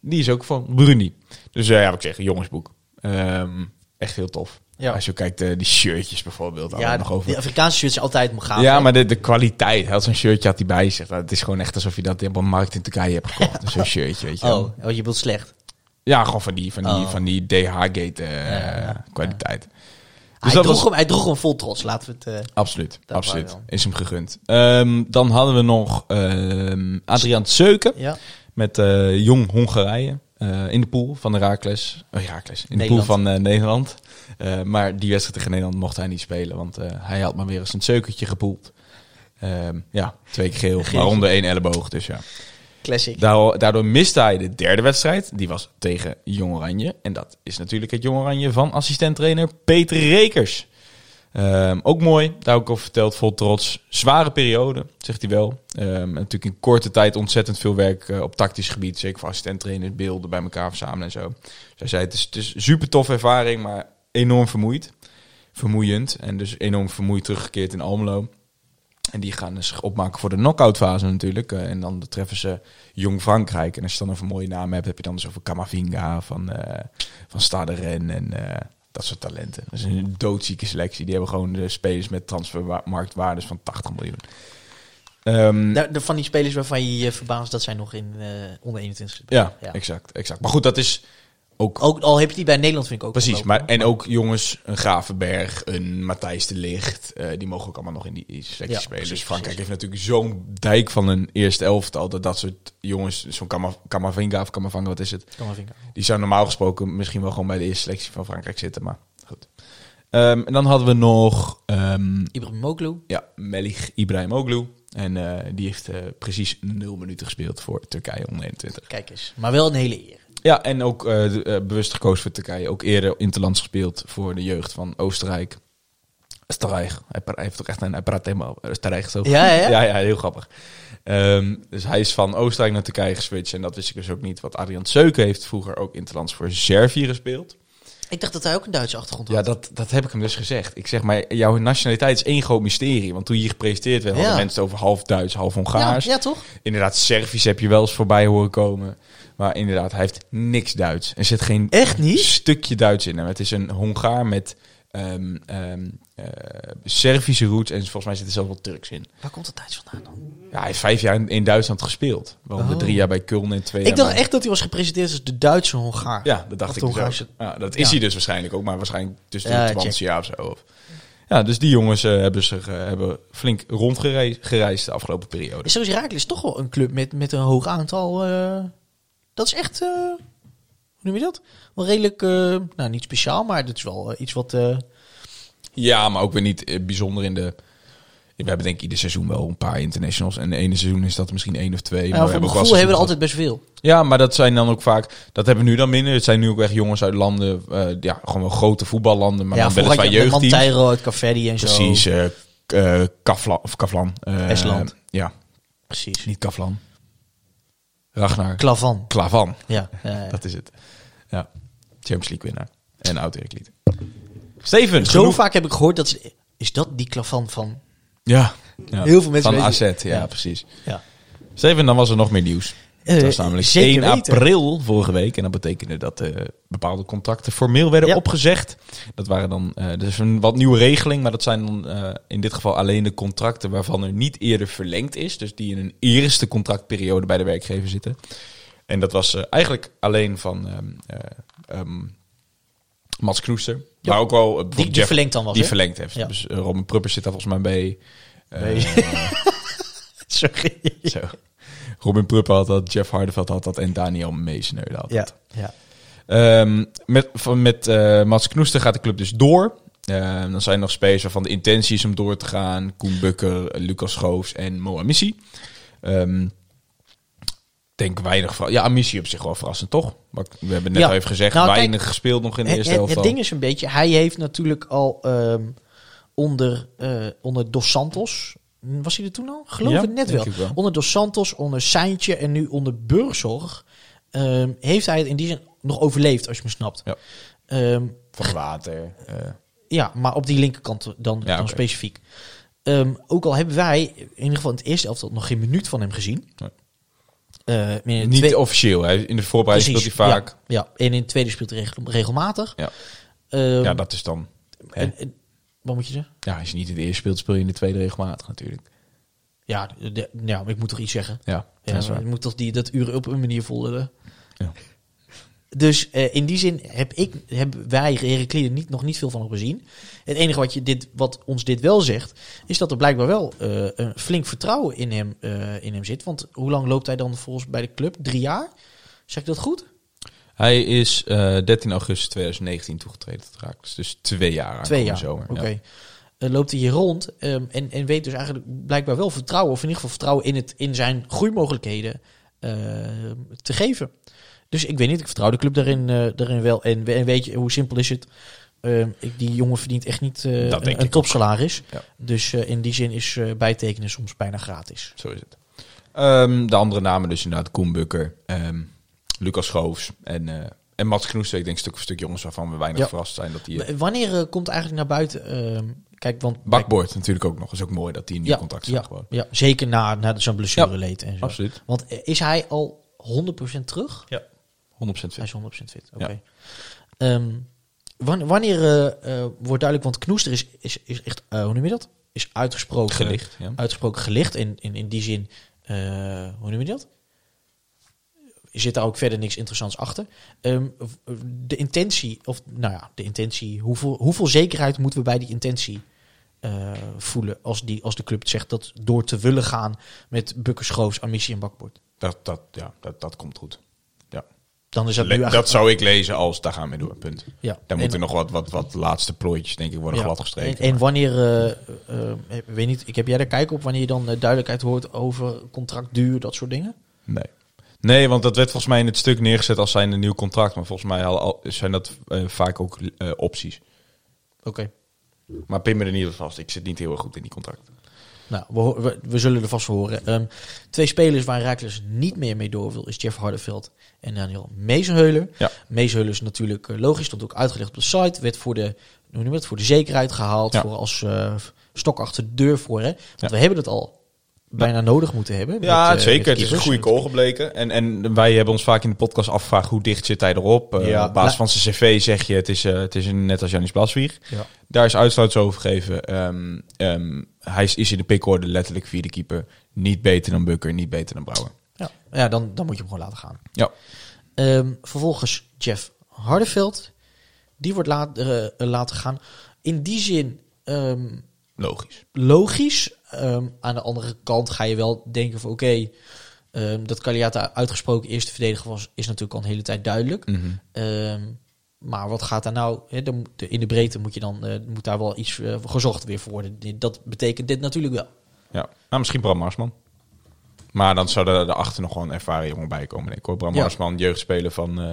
Die is ook van Burundi. Dus eh, ja, wat ik zeg, jongensboek. Ehm, echt heel tof. Ja. Als je kijkt, eh, die shirtjes bijvoorbeeld. Ja, nog over. de Afrikaanse shirts zijn altijd gaaf. Ja, hè? maar de, de kwaliteit. Hij had zo'n shirtje had hij bij zich. Het is gewoon echt alsof je dat op een markt in Turkije hebt gekocht. Zo'n shirtje, weet je. Oh, oh, je bedoelt slecht. Ja, gewoon van die, van die, Oh. van die DH-gate eh, Ja, ja, kwaliteit. Dus hij, droeg was hem, hij droeg hem vol trots, laten we het... eh, absoluut, absoluut. Is hem gegund. Ehm, dan hadden we nog ehm Adriaan Seuken ja. met eh, Jong Hongarije. eh, in de pool van de Raakles. Oh, Raakles. In de Nederland. pool van eh, Nederland. Eh, maar die wedstrijd tegen Nederland mocht hij niet spelen. Want eh, hij had maar weer eens een zeukertje gepoeld. Ehm, ja, twee keer geel. Waaronder één elleboog. Dus ja. Classic. Daardoor, miste hij de derde wedstrijd. Die was tegen Jong Oranje. En dat is natuurlijk het Jong Oranje van assistent-trainer Peter Rekers. Ehm, ook mooi, daar ik over verteld, vol trots. Zware periode, zegt hij wel. Ehm, natuurlijk in korte tijd ontzettend veel werk eh, op tactisch gebied. Zeker voor assistent-trainers, beelden bij elkaar verzamelen en zo. Zij zei, het is, het is super toffe ervaring, maar enorm vermoeid. Vermoeiend. En dus enorm vermoeid teruggekeerd in Almelo. En die gaan zich opmaken voor de knock-out fase natuurlijk. Eh, en dan treffen ze Jong Frankrijk. En als je dan een mooie naam hebt, heb je dan dus over Camavinga, van, eh van Stade Rennes en eh, dat soort talenten. Dat is een doodzieke selectie. Die hebben gewoon de spelers met transfermarktwaardes van 80 miljoen. Ehm, De, de- van die spelers waarvan je je verbaast dat zij nog in onder 21 zitten. ja, Ja. exact, exact. Maar goed, dat is ook Ook al heb je die bij Nederland, vind ik ook. Precies, maar en ook jongens, een Gravenberg, een Matthijs de Licht, eh, die mogen ook allemaal nog in die, selectie Ja, spelen. precies, dus Frankrijk precies. heeft natuurlijk zo'n dijk van een eerste elftal, dat dat soort jongens, zo'n Kama- Kamavinga of Kamavanga, wat is het? Die zou normaal gesproken misschien wel gewoon bij de eerste selectie van Frankrijk zitten, maar goed. Ehm, en dan hadden we nog ehm Ibrahimoglu. ja, Melich Ibrahimoglu. En eh, die heeft eh, precies nul minuten gespeeld voor Turkije onder 21. Kijk eens. Maar wel een hele eer. Ja, en ook eh, eh, bewust gekozen voor Turkije. Ook eerder interlands gespeeld voor de jeugd van Oostenrijk. Oostenrijk. Hij, heeft toch echt een... Hij praat helemaal Oostenrijk zo. Ja, ja, ja. ja, ja, heel grappig. Ehm, dus hij is van Oostenrijk naar Turkije geswitcht. En dat wist ik dus ook niet. Want Adrian Seuken heeft vroeger ook interlands voor Servië gespeeld. Ik dacht dat hij ook een Duitse achtergrond had. Ja, dat, dat heb ik hem dus gezegd. Ik zeg maar, jouw nationaliteit is één groot mysterie. Want toen je hier gepresenteerd werd, hadden Ja. mensen het over half Duits, half ja, Hongaars. ja, toch? Inderdaad, Servisch heb je wel eens voorbij horen komen. Maar inderdaad, hij heeft niks Duits. Er zit geen Echt niet? stukje Duits in hem. Het is een Hongaar met ehm, ehm, eh, Servische roots. En volgens mij zit er zelfs wel Turks in. Waar komt dat Duits vandaan dan? Ja, hij heeft vijf jaar in, in Duitsland gespeeld. Waaronder Oh. drie jaar bij Köln en twee Ik jaar dacht bij- echt dat hij was gepresenteerd als de Duitse Hongaar. Ja, dat dacht Of ik de dus ook. Hongaarse- Ja, dat is Ja. hij dus waarschijnlijk ook. Maar waarschijnlijk tussen Ja, de check. 20 jaar of zo. Of. Ja, dus die jongens eh, hebben, zich, eh, hebben flink rondgereisd gereisd de afgelopen periode. Zo is toch wel een club met, met een hoog aantal. eh, dat is echt. eh, hoe noem je dat? Wel redelijk. eh, nou, niet speciaal, maar het is wel eh, iets wat. Ja, maar ook weer niet bijzonder in de... We hebben denk ik ieder seizoen wel een paar internationals. En de ene seizoen is dat misschien één of twee. ja, maar we mijn ook wel gevoel hebben we er altijd best veel. Ja, maar dat zijn dan ook vaak... Dat hebben we nu dan minder. Het zijn nu ook echt jongens uit landen... ja, gewoon wel grote voetballanden. Maar ja, dan je jeugdteams. Monteiro uit Caveri en zo. Precies. eh, Kaflan. Of Kaflan. Estland. Ja, Precies. niet Kaflan. Ragnar. Klavan. Klavan. Ja. ja, ja. Dat is het. Ja. Champions League winnaar. En oud Eriklied. Steven. Zo genoeg- vaak heb ik gehoord dat. Ze, is dat die Klavan van. Ja. ja. Heel veel mensen Van AZ, ja, Ja. precies. Ja. Steven, dan was er nog meer nieuws. Eh, dat was namelijk zeker 1 weten. april vorige week. En dat betekende dat eh, bepaalde contracten formeel werden Ja. opgezegd. Dat waren dan, eh dus een wat nieuwe regeling. Maar dat zijn dan eh, in dit geval alleen de contracten waarvan er niet eerder verlengd is. Dus die in een eerste contractperiode bij de werkgever zitten. En dat was eh, eigenlijk alleen van ehm eh, ehm, Mats Knoester. Ja. Maar ook wel eh, bijvoorbeeld die Jeff- verlengd dan Die verlengd heeft. Ja. Dus eh, Robin Pruppers zit daar volgens mij bij. Eh, Nee. Sorry. zo. Robin Pruppen had dat, Jeff Hardeveld had dat en Daniel Meesneude had dat. ja. Ehm, met van, met eh, Mats Knoester gaat de club dus door. Ehm, dan zijn er nog spelers waarvan de intentie is om door te gaan. Koen Bukker, Lucas Schoofs en Moa Missi. Ehm, denk weinig van. Ja, Missi op zich wel verrassend, toch? Maar we hebben net Ja. al even gezegd, Nou, weinig gespeeld nog in de Het, eerste het, helft. het ding is een beetje, hij heeft natuurlijk al onder, eh, onder Dos Santos, was hij er toen al? Geloof Ja, het net wel. ik wel. Onder Dos Santos, onder Seintje en nu onder Burgzorg ehm, heeft hij het in die zin nog overleefd, als je me snapt. Ja. Ehm, van water. eh, ja, maar op die linkerkant dan, Ja, dan specifiek. Ehm, ook al hebben wij in ieder geval in het eerste elftal nog geen minuut van hem gezien. Nee. In niet officieel. Hè. In de voorbereiding speelt hij vaak. Ja, ja, en in het tweede speelt hij regel- regelmatig. Ja. Ehm, Ja, dat is dan. Hè. en- en- wat moet je zeggen? Ja, als je niet in de eerste speelt, speel je in de tweede regelmatig natuurlijk. Ja, de, ja, maar ik moet toch iets zeggen. Ja, Ja, dat ik moet toch die, dat uren op een manier volgen. Ja. Dus eh, in die zin heb ik, hebben wij Herakliden niet, nog niet veel van gezien. Het enige wat, je dit, wat ons dit wel zegt, is dat er blijkbaar wel eh, een flink vertrouwen in hem, eh, in hem zit. Want hoe lang loopt hij dan volgens bij de club? Drie jaar? Zeg ik dat goed? Hij is eh, 13 augustus 2019 toegetreden tot. Dus twee jaar Twee jaar, zomer. oké. Ja. Eh, loopt hij hier rond ehm, en, en weet dus eigenlijk blijkbaar wel vertrouwen, of in ieder geval vertrouwen in, het, in zijn groeimogelijkheden eh, te geven. Dus ik weet niet, ik vertrouw de club daarin, eh, daarin wel. En, we- en weet je, hoe simpel is het? Ehm, ik, die jongen verdient echt niet denk een, een topsalaris. Ja. Dus in die zin is bijtekenen soms bijna gratis. Zo is het. Ehm, de andere namen dus inderdaad Koen Bukker, ehm, Lucas Schoofs en, eh, en Mats Knoester. Ik denk stuk voor stuk jongens waarvan we weinig Ja. verrast zijn dat die... eh, Wanneer eh, komt eigenlijk naar buiten? ehm, kijk, want Bakboord natuurlijk ook nog. Is ook mooi dat een nieuw Ja, contract ja, staat gewoon. ja, zeker na, na zo'n blessure leed en zo. Absoluut. Want is hij al 100% terug? Ja. 100% Hij fit. is 100% fit. Oké. Ja. Ehm, wan- wanneer wordt duidelijk, want Knoester is, is, is echt, eh, hoe noem je dat? Is uitgesproken Gelicht, ja. Uitgesproken gelicht. In, in, in die zin, hoe noem je dat? Zit daar ook verder niks interessants achter. Ehm, de intentie, of nou ja, de intentie, hoeveel, hoeveel zekerheid moeten we bij die intentie eh, voelen als, die, als de club het zegt dat door te willen gaan met Bukkerschoofs, Amici en Bakbord? Dat, dat, ja, dat, dat komt goed. Ja. Dan is dat Le- dat zou ik lezen als daar gaan we door. Punt. ja. Daar En- moeten nog wat, wat, wat laatste plooitjes denk ik worden Ja. gladgestreken. En, en wanneer, ik weet niet, ik heb jij daar kijk op wanneer je dan duidelijkheid hoort over contractduur, dat soort dingen? Nee. Nee, want dat werd volgens mij in het stuk neergezet als zijn een nieuw contract. Maar volgens mij zijn dat eh, vaak ook eh, opties. Oké. Maar pin me er niet op vast. Ik zit niet heel erg goed in die contract. Nou, we, we, we zullen er vast horen. Ehm, twee spelers waar Raakles niet meer mee door wil, is Jeff Hardeveld en Daniel Meesenheuler. Ja. Meesenheuler is natuurlijk eh, logisch, stond ook uitgelegd op de site. Werd voor de, noem het, voor de zekerheid gehaald, Ja. voor als stok achter de deur voor. Hè? Want Ja. we hebben het al bijna nodig moeten hebben. Ja, met, eh, zeker. met Het is een goede goal gebleken. En, en wij hebben ons vaak in de podcast afgevraagd hoe dicht zit hij erop. Eh, Ja. op basis van zijn cv zeg je het is, eh, het is een, net als Janis Blaswieg. Ja. Daar is uitsluit over gegeven. Ehm, ehm, hij is, is in de pickorde letterlijk vierde keeper. Niet beter dan Bukker, niet beter dan Brouwer. Ja, ja dan, dan moet je hem gewoon laten gaan. Ja. Ehm, vervolgens Jeff Hardeveld. Die wordt laat, laten gaan. In die zin Logisch. logisch. Ehm, aan de andere kant ga je wel denken van oké... ehm, dat Caliata uitgesproken eerste verdediger was... is natuurlijk al een hele tijd duidelijk. Mhm. Ehm, maar wat gaat daar nou... De- in de breedte moet, je dan, eh, moet daar wel iets eh, gezocht weer voor worden. Dat betekent dit natuurlijk wel. Ja. Nou, misschien Bram Marsman. Maar dan zou er daarachter nog wel een ervaren jongen bij komen. Denk ik, hoor. Bram Ja. Marsman, jeugdspeler van, eh,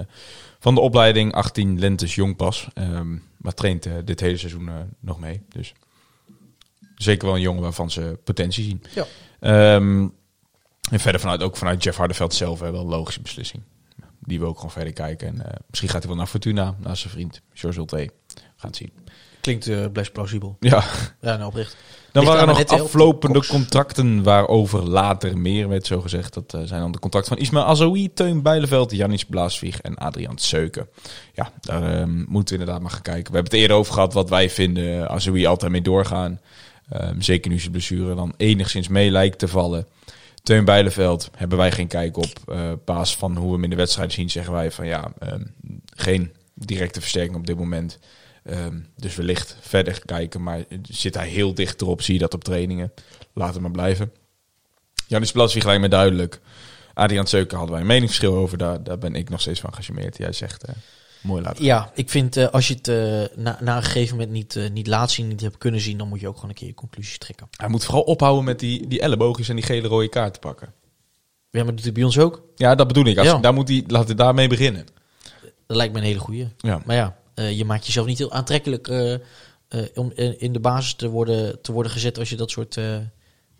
van de opleiding. 18 lentes jong pas. Ehm, maar traint dit hele seizoen nog mee. Dus zeker wel een jongen waarvan ze potentie zien. Ja. Ehm, en verder vanuit, ook vanuit Jeff Hardeveld zelf hè, wel een logische beslissing. Die we ook gewoon verder kijken. En eh, misschien gaat hij wel naar Fortuna, naar zijn vriend George Ulte. We gaan het zien. Klinkt eh, best plausibel. Ja, Ja, nou oprecht. dan Ligt waren er nog aflopende contracten waarover later meer werd zo gezegd. Dat eh, zijn dan de contracten van Ismail Azoui, Teun Bijleveld, Janis Blaasvlieg en Adriaan Seuken. Ja, daar ehm, moeten we inderdaad maar gaan kijken. We hebben het eerder over gehad wat wij vinden. Azoui altijd mee doorgaan. Ehm, zeker nu zijn blessure dan enigszins mee lijkt te vallen. Teun Bijleveld hebben wij geen kijk op. Eh, op basis van hoe we hem in de wedstrijd zien zeggen wij van ja, ehm, geen directe versterking op dit moment. Ehm, dus wellicht verder kijken, maar zit hij heel dicht erop, zie je dat op trainingen. Laat het maar blijven. Janis Blaswig lijkt me duidelijk. Adriaan Seuken hadden wij een meningsverschil over. Daar, daar ben ik nog steeds van gecharmeerd. Jij zegt, eh, mooi laten. Ja, ik vind eh, als je het eh, na, na een gegeven moment niet, eh, niet laat zien, niet hebt kunnen zien, dan moet je ook gewoon een keer je conclusies trekken. Hij moet vooral ophouden met die, die elleboogjes en die gele rode kaart te pakken. Ja, maar doet het bij ons ook? Ja, dat bedoel ik. Als, Ja. Daar moet hij, laten we daarmee beginnen. Dat lijkt me een hele goeie. Ja. Maar ja, je maakt jezelf niet heel aantrekkelijk om in, de basis te worden, te worden gezet als je dat soort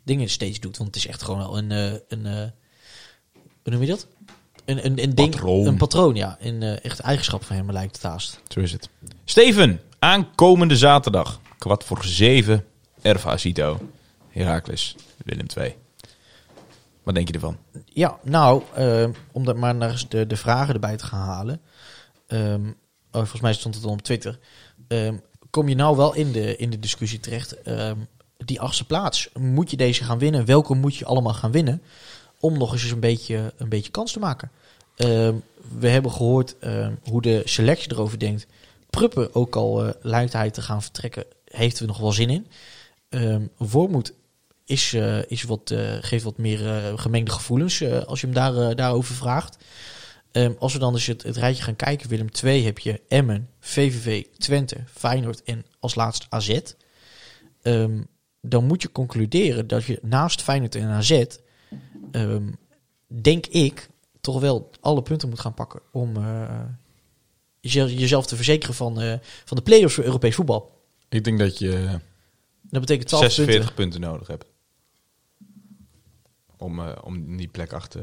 dingen steeds doet. Want het is echt gewoon wel een, een hoe noem je dat? Een, een, een ding, Patroon. een patroon, ja. Een eh, echt eigenschap van hem lijkt het haast. Zo is het. Steven, aankomende zaterdag, kwart voor zeven, Erva Zito, Heracles, Willem 2. Wat denk je ervan? Ja, nou, eh, om dat maar naar de, de vragen erbij te gaan halen. Oh, volgens mij stond het al op Twitter. Ehm, kom je nou wel in de, in de discussie terecht? Ehm, die achtste plaats, moet je deze gaan winnen? Welke moet je allemaal gaan winnen? Om nog eens een beetje, een beetje kans te maken. Ehm, we hebben gehoord ehm, hoe de selectie erover denkt. Pruppen, ook al eh lijkt hij te gaan vertrekken, heeft er nog wel zin in. Ehm Wormoed is, eh, is wat, eh, geeft wat meer gemengde gevoelens als je hem daar, daarover vraagt. Als we dan dus het, rijtje gaan kijken, Willem 2 heb je Emmen, VVV, Twente, Feyenoord en als laatste AZ. Dan moet je concluderen dat je naast Feyenoord en AZ, ehm, denk ik, toch wel alle punten moet gaan pakken om eh, jezelf, te verzekeren van, eh, van de play-offs voor Europees voetbal. Ik denk dat je Dat betekent 12 46 punten. punten. nodig hebt. Om, eh, om die plek achter...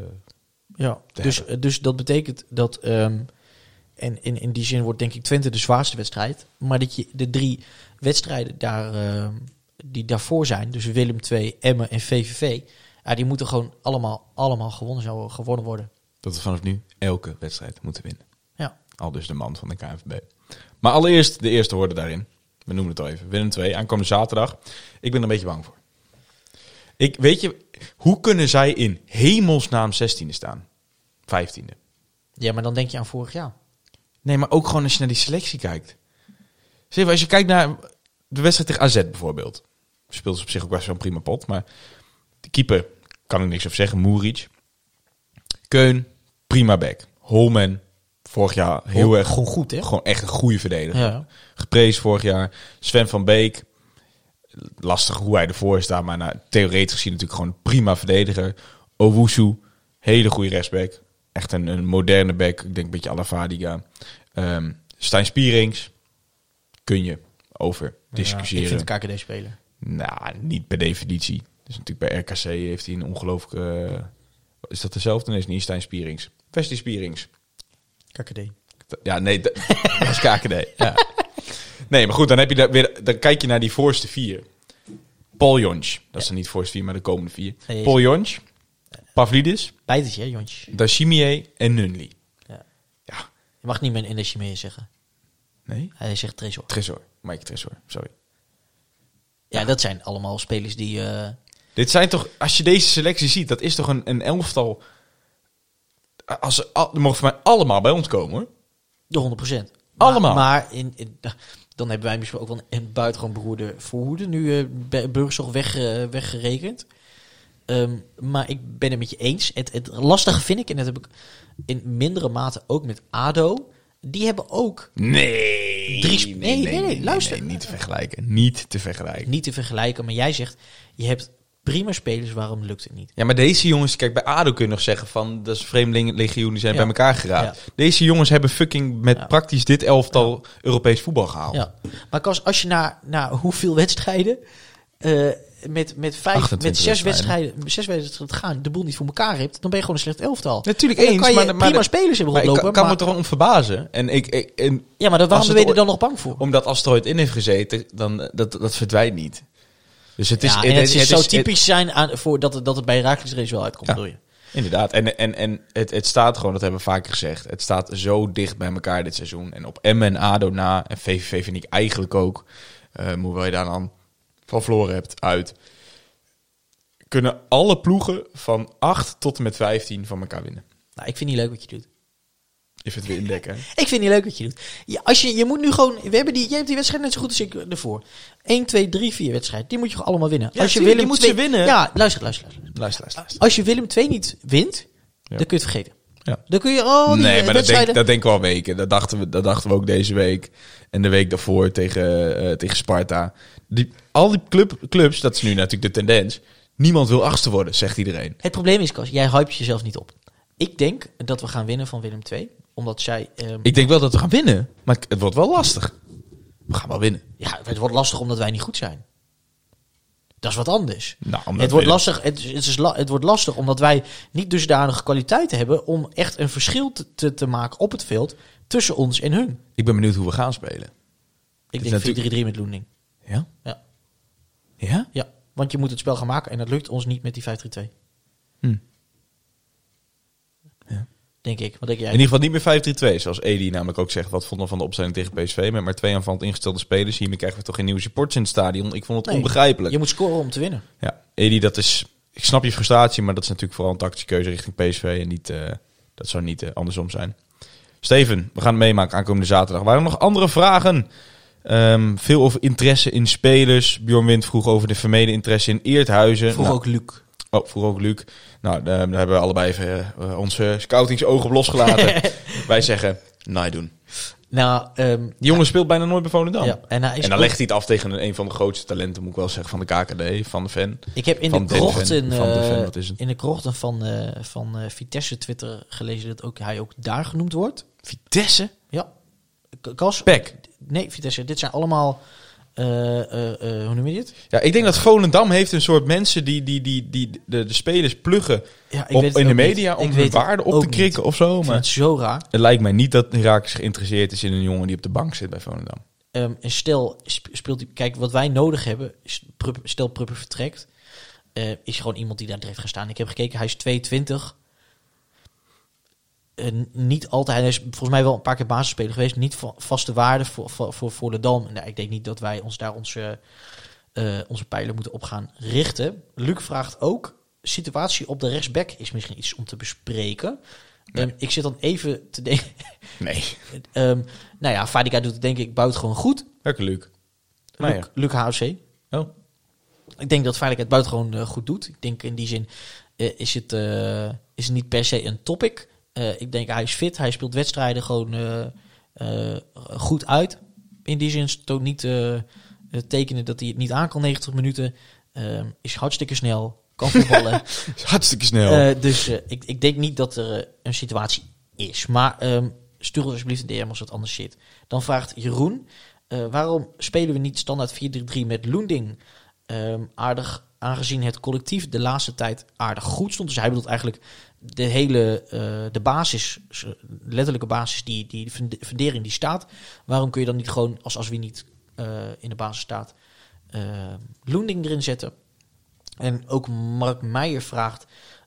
Ja, te dus, hebben. dus dat betekent dat, ehm, en in, in die zin wordt denk ik Twente de zwaarste wedstrijd, maar dat je de drie wedstrijden daar, ehm, die daarvoor zijn, dus Willem 2, Emmen en VVV, ja, die moeten gewoon allemaal, allemaal gewonnen, zouden gewonnen worden. Dat we vanaf nu elke wedstrijd moeten winnen. Ja. Al dus de man van de KNVB. Maar allereerst de eerste woorden daarin. We noemen het al even. Willem 2, aankomende zaterdag. Ik ben er een beetje bang voor. Ik, weet je, hoe kunnen zij in hemelsnaam 16e staan? 15e. Ja, maar dan denk je aan vorig jaar. Nee, maar ook gewoon als je naar die selectie kijkt. Zeg als je kijkt naar de wedstrijd tegen AZ bijvoorbeeld. Speelt ze op zich ook best wel een prima pot. Maar de keeper, kan ik niks over zeggen. Moeric. Keun, prima back. Holman, vorig jaar heel erg... gewoon goed, hè? Gewoon echt een goede verdediger. Ja. Geprezen vorig jaar. Sven van Beek. Lastig hoe hij ervoor staat. Maar nou, theoretisch gezien natuurlijk gewoon een prima verdediger. Owusu. Hele goede rechtsback. Echt een, een moderne back. Ik denk een beetje à la Vadiga. Ehm Stijn Spierings. Kun je over discussiëren. ik vind de KKD spelen. Nou, niet per definitie. Dus natuurlijk bij RKC heeft hij een ongelooflijke... eh, is dat dezelfde? Nee, is niet Stijn Spierings. Wesley Spierings. KKD. Ja, nee, dat is KKD. Ja. Nee, maar goed, dan, heb je daar weer, dan kijk je naar die voorste vier. Paul Jonch. Dat is dan niet voorste vier, maar de komende vier. Nee, Paul Jonch. Pavlidis. Bijtetje, hè? Dashimier en Nunli. Ja. Ja. Je mag niet meer in de Chimee zeggen. Nee? Hij zegt Tresor. Tresor. Mike Tresor. Sorry. Ja, dat zijn allemaal spelers die... eh, Dit zijn toch, als je deze selectie ziet, dat is toch een, een elftal. Als ze, al, mogen voor mij allemaal bij ons komen hoor. De 100%. Allemaal. Maar, maar in, in- dan hebben wij misschien ook wel een buitengewoon beroerde voorhoede. Nu uh, Burgzorg weg, eh, weggerekend. Ehm, maar ik ben het met je eens. Het, het lastige vind ik, en dat heb ik in mindere mate ook met ADO. Die hebben ook Nee. Drie nee, nee, nee, luister. niet te vergelijken. Niet te vergelijken. niet te vergelijken. Maar jij zegt, je hebt prima spelers, waarom lukt het niet? Ja, maar deze jongens, kijk, bij ADO kun je nog zeggen van, dat is Vreemdelingenlegioen, die zijn Ja. bij elkaar geraapt. Ja. Deze jongens hebben fucking met Ja. praktisch dit elftal Europees voetbal gehaald. Ja. Maar als, als je naar, naar hoeveel wedstrijden... eh, met, met, vijf, 28 met zes wedstrijden. zes wedstrijden gaan, de boel niet voor elkaar hebt, dan ben je gewoon een slecht elftal. Natuurlijk eens, kan je maar, maar, prima spelers hebben maar ik rondlopen. kan, kan maar, me er gewoon om verbazen. En ik, ik en ja, maar dan, waarom ben het je er dan nog bang voor? omdat als het er ooit in heeft gezeten, dan dat, dat verdwijnt niet. Dus het is, ja, en het, het zou is- typisch zijn aan, voor dat, het, dat het bij Herakles race wel uitkomt, Ja. bedoel je? Inderdaad. En, en, en het, het staat gewoon, dat hebben we vaker gezegd. Het staat zo dicht bij elkaar dit seizoen. En op Emmen en ADO na. En VVV vind ik eigenlijk ook. eh hoewel je daar dan van verloren hebt uit. Kunnen alle ploegen van 8 tot en met 15 van elkaar winnen. Nou, ik vind het niet leuk wat je doet. Je vindt het weer hè? Ik vind het niet leuk wat je doet. Ja, als je, je moet nu gewoon... We hebben die, jij hebt die wedstrijd net zo goed als ik ervoor. 1, 2, 3, 4 wedstrijden. Die moet je gewoon allemaal winnen. Ja, als je Willem je moet ze 2 winnen. Ja, luister, luister, luister. Luister, luister. Als je Willem 2 niet wint, dan kun je het vergeten. Ja. Dan kun je... Oh, die nee, maar dat denk, dat denken we al weken. Dat dachten we, dat dachten we ook deze week. En de week daarvoor tegen, eh, tegen Sparta. Die, al die club, clubs, dat is nu natuurlijk de tendens. Niemand wil achtste worden, zegt iedereen. Het probleem is, Kas, jij hype jezelf niet op. Ik denk dat we gaan winnen van Willem 2. Omdat zij... ehm, Ik denk wel dat we gaan winnen, maar het wordt wel lastig. We gaan wel winnen. Ja, het wordt lastig omdat wij niet goed zijn. Dat is wat anders. Nou, Het wordt, lastig, het, is- het, is la- het wordt lastig omdat wij niet dusdanige kwaliteiten hebben om echt een verschil te, te, maken op het veld tussen ons en hun. Ik ben benieuwd hoe we gaan spelen. Ik denk 4-3-3 natuurlijk- met Loening. Ja? Ja. Ja? ja, want je moet het spel gaan maken en dat lukt ons niet met die 5-3-2. Hm. Denk ik. Wat denk jij? In ieder geval niet meer 5-3-2, zoals Edi namelijk ook zegt. Wat vonden van de opstelling tegen PSV? Met maar twee aanvallend ingestelde spelers. Hiermee krijgen we toch geen nieuwe supporters in het stadion. Ik vond het Nee, onbegrijpelijk. Je moet scoren om te winnen. Ja, Edi, dat is... Ik snap je frustratie, maar dat is natuurlijk vooral een tactische keuze richting PSV. En niet, eh, dat zou niet eh, andersom zijn. Steven, we gaan het meemaken aankomende zaterdag. Waren er nog andere vragen? Ehm, veel over interesse in spelers. Bjorn Wind vroeg over de vermeden interesse in Eerthuizen. Vroeg Nou, ook Luc. Oh, vroeg ook Luc. Nou, daar daar hebben we allebei even eh, onze scoutingsogen op losgelaten. Wij zeggen, nee doen. Nou, ehm, Die jongen speelt bijna nooit bij Volendam. ja, en hij is En dan legt hij het af tegen een, van de grootste talenten, moet ik wel zeggen, van de KKD, van de fan. Ik heb in Van de de krochten, Van de fan, eh, wat is het? in de krochten van, eh, van eh, Vitesse Twitter gelezen dat ook, hij ook daar genoemd wordt. Vitesse? Ja. Kas? Pek. Nee, Vitesse. Dit zijn allemaal, eh, eh, eh, hoe noem je dit? Ja, ik denk dat Volendam heeft een soort mensen die, die, die, die de, de spelers pluggen Ja, op, in de media om hun waarde op te krikken of zo. Maar het zo raar. het lijkt mij niet dat Herakles geïnteresseerd is in een jongen die op de bank zit bij Volendam. Ehm, en stel, sp- speelt hij. Kijk, wat wij nodig hebben. Stel, Prupper vertrekt. eh, is gewoon iemand die daar direct gaat staan. Ik heb gekeken, hij is 22. Eh, niet altijd. Hij is volgens mij wel een paar keer basisspeler geweest. Niet va- vaste waarde voor, voor, voor, voor de Dam. Nou, ik denk niet dat wij ons daar onze, eh, onze pijlen moeten op gaan richten. Luc vraagt ook. Situatie op de rechtsback is misschien iets om te bespreken. Ehm, ik zit dan even te denken. Nee. Ehm, nou ja, Vadika doet het denk ik buitengewoon goed. Lekker Luc. Nou Luc, Luc HFC. Oh. Ik denk dat Veiligheid buitengewoon eh, goed doet. Ik denk in die zin is, het, is het niet per se een topic. Eh, ik denk hij is fit. Hij speelt wedstrijden gewoon eh, eh, goed uit. In die zin is het ook niet tekenen dat hij het niet aan kan 90 minuten. Is hartstikke snel. Kan voetballen. Hartstikke snel. Dus ik, ik denk niet dat er een situatie is. Maar ehm, stuur ons alsjeblieft een DM als het anders zit. Dan vraagt Jeroen, waarom spelen we niet standaard 4-3-3 met Loending? Ehm, aardig, aangezien het collectief de laatste tijd aardig goed stond. Dus hij bedoelt eigenlijk de hele, eh, de basis, letterlijke basis, die, die funde- fundering die staat. Waarom kun je dan niet gewoon, als, als wie niet eh, in de basis staat, eh Loending erin zetten? En ook Mark Meijer vraagt,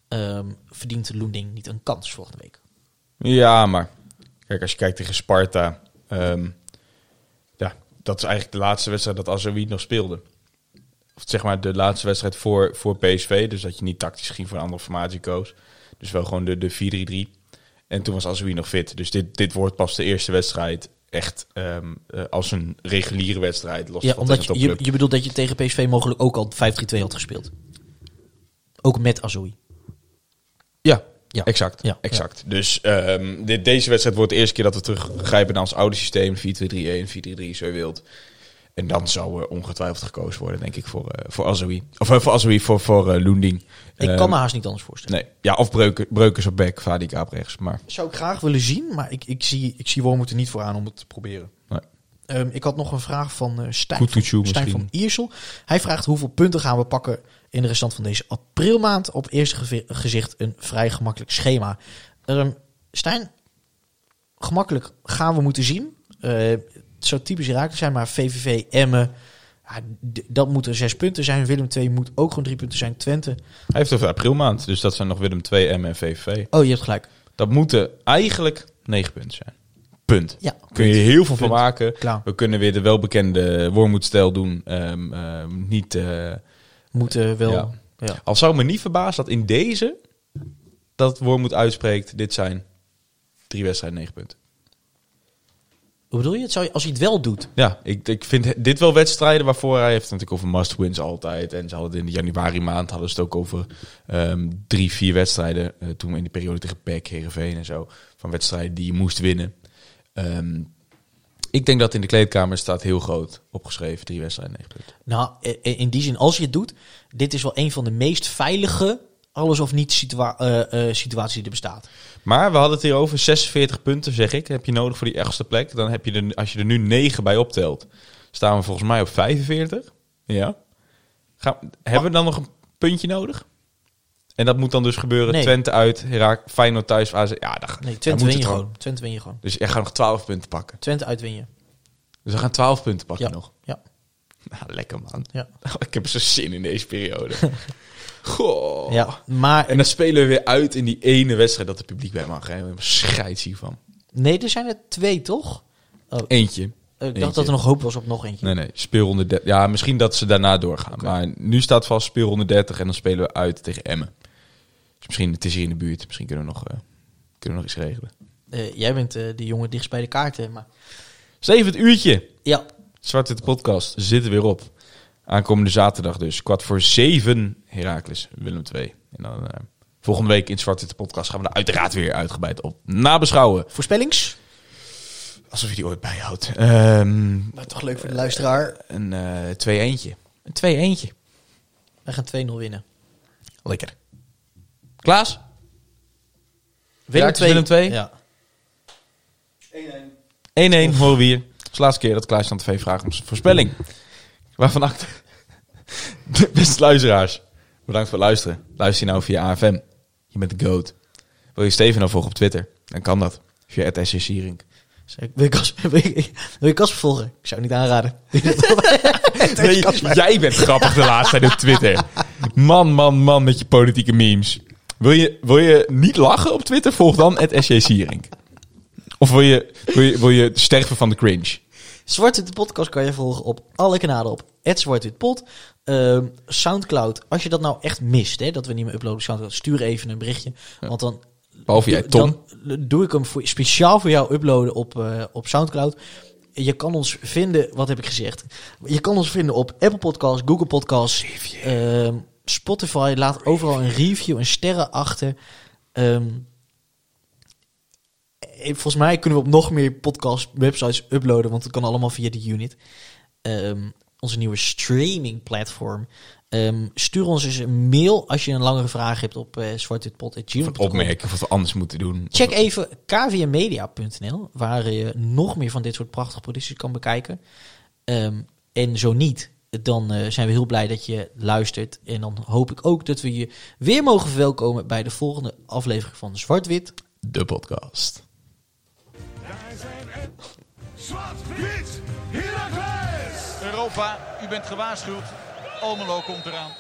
ehm, verdient Loending niet een kans volgende week? Ja, maar kijk, als je kijkt tegen Sparta, ehm, ja, dat is eigenlijk de laatste wedstrijd dat Azoui nog speelde. Of zeg maar de laatste wedstrijd voor, voor PSV, dus dat je niet tactisch ging voor een andere formatie koos. Dus wel gewoon de, de 4-3-3. En toen was Azoui nog fit. Dus dit, dit wordt pas de eerste wedstrijd echt ehm, eh, als een reguliere wedstrijd. Los Ja, van omdat je, je, bedoelt dat je tegen PSV mogelijk ook al 5-3-2 had gespeeld. Ook met Azoui. Ja, Ja. exact. Ja, exact. Dus ehm, dit, deze wedstrijd wordt de eerste keer dat we teruggrijpen naar ons oude systeem. 4-2-3-1, 4-3-3, zo je wilt. En dan zou er ongetwijfeld gekozen worden, denk ik, voor, eh voor Azoui. Of eh, voor Azoui, voor, voor eh, Loending. Ik kan me haast niet anders voorstellen. Nee, ja, of breuken, breukers op back, Vadika op rechts. Maar Zou ik graag willen zien, maar ik, ik zie, ik zie Wormoed er niet voor aan om het te proberen. Nee. Ehm, ik had nog een vraag van eh Stijn, van, Stijn misschien. van Iersel. Hij vraagt hoeveel punten gaan we pakken in de restant van deze aprilmaand. Op eerste gezicht een vrij gemakkelijk schema. Ehm, Stijn, gemakkelijk gaan we moeten zien. Eh, zou typisch raken zijn, maar VVV, Emmen... Ja, d- dat moeten zes punten zijn. Willem II moet ook gewoon drie punten zijn. Twente. hij heeft over aprilmaand, dus dat zijn nog Willem 2, M en VVV. Oh, je hebt gelijk. Dat moeten eigenlijk 9 punten zijn. Punt. Ja, Kun je heel veel van maken. Klaar. We kunnen weer de welbekende Wormoedstijl doen. Ehm, ehm, niet... eh, Moeten wel... Ja. Ja. Al zou me niet verbazen dat in deze dat Wormoed uitspreekt, dit zijn drie wedstrijden, negen punten. Hoe bedoel je? Het zou je? Als hij het wel doet. Ja, ik, ik vind dit wel wedstrijden waarvoor hij heeft natuurlijk over must-wins altijd. En ze hadden in de januari maand hadden ze het ook over ehm, drie, vier wedstrijden. eh, toen in die periode tegen PEC, Heerenveen en zo. Van wedstrijden die je moest winnen. Ehm, ik denk dat in de kleedkamer staat heel groot opgeschreven drie wedstrijden, negen punten. Nou, in die zin, als je het doet, dit is wel een van de meest veilige alles of niet situa situatie die er bestaat. Maar we hadden het hier over 46 punten, zeg ik. Heb je nodig voor die achtste plek. Dan heb je er, als je er nu 9 bij optelt, staan we volgens mij op 45. Ja. Gaan, hebben we dan nog een puntje nodig? En dat moet dan dus gebeuren. Nee. Twente uit, Herak, Feyenoord thuis. AZ. Ja, dan, Nee, Twente win je gewoon. Twente win je gewoon. Dus je gaat nog 12 punten pakken. Twente uitwin je. Dus we gaan 12 punten pakken Ja. nog. Ja. Nou, lekker man. Ja. Ik heb zo zin in deze periode. Goh. ja, maar En dan spelen we weer uit in die ene wedstrijd dat het publiek bij mag. Hè. Ik scheids hiervan. nee, er zijn er twee, toch? Eentje. ik Eentje. dacht dat er nog hoop was op nog eentje. Nee, nee, speelronde 30. Ja, misschien dat ze daarna doorgaan. Maar nu staat vast speelronde 30 en dan spelen we uit tegen Emmen. Dus misschien, het is hier in de buurt. Misschien kunnen we nog, eh, kunnen we nog iets regelen. Eh, jij bent eh de jongen dichtst bij de kaarten. Maar... Zeven het uurtje. Ja, Zwart Witte podcast zit er weer op. Aankomende zaterdag dus. Kwart voor zeven Heracles, Willem 2. En dan eh, volgende week in Zwarte de podcast gaan we er uiteraard weer uitgebreid op nabeschouwen. Voorspellings? Alsof je die ooit bijhoudt. Ehm Maar toch leuk voor de luisteraar. een eh 2 eentje Een 2 eentje Wij gaan 2-0 winnen. Lekker. Klaas? Willem Heracles, Willem 2? Ja. 1-1 horen we hier. Het is de laatste keer dat Klaas aan tv vraagt om zijn voorspelling. Waarvan acte. Beste luisteraars, bedankt voor het luisteren. Luister je nou via AFM. Je bent de goat. Wil je Steven nou volgen op Twitter? Dan kan dat. Via het Sierink. Wil je wil je- wil je Kasper volgen? Ik zou het niet aanraden. Nee, jij bent grappig de laatste tijd op Twitter. Man, man, man met je politieke memes. Wil je, wil je niet lachen op Twitter? Volg dan het Sierink. Of wil je, wil, je, wil je sterven van de cringe? Zwarte de podcast kan je volgen op alle kanalen op @zwartwitpod. Ehm Soundcloud, als je dat nou echt mist, hè, dat we niet meer uploaden Soundcloud, stuur even een berichtje, want dan Behalve jij, Tom. Dan doe ik hem voor, speciaal voor jou uploaden op, eh, op Soundcloud. Je kan ons vinden, wat heb ik gezegd? Je kan ons vinden op Apple Podcasts, Google Podcasts, ehm, Spotify. Laat overal een review en sterren achter. Ehm, eh, volgens mij kunnen we op nog meer podcast websites uploaden, want het kan allemaal via de unit. Onze nieuwe streaming platform. Ehm, stuur ons eens een mail als je een langere vraag hebt op uh, Of zwartwitpod.gmail.com. een opmerking of wat we anders moeten doen. Check even kvmedia.nl, waar je nog meer van dit soort prachtige producties kan bekijken. Ehm, en zo niet, dan eh, zijn we heel blij dat je luistert. En dan hoop ik ook dat we je weer mogen verwelkomen bij de volgende aflevering van Zwart-Wit. De podcast. Wij zijn het Zwart-Wit Heracles. Europa, u bent gewaarschuwd. Almelo komt eraan.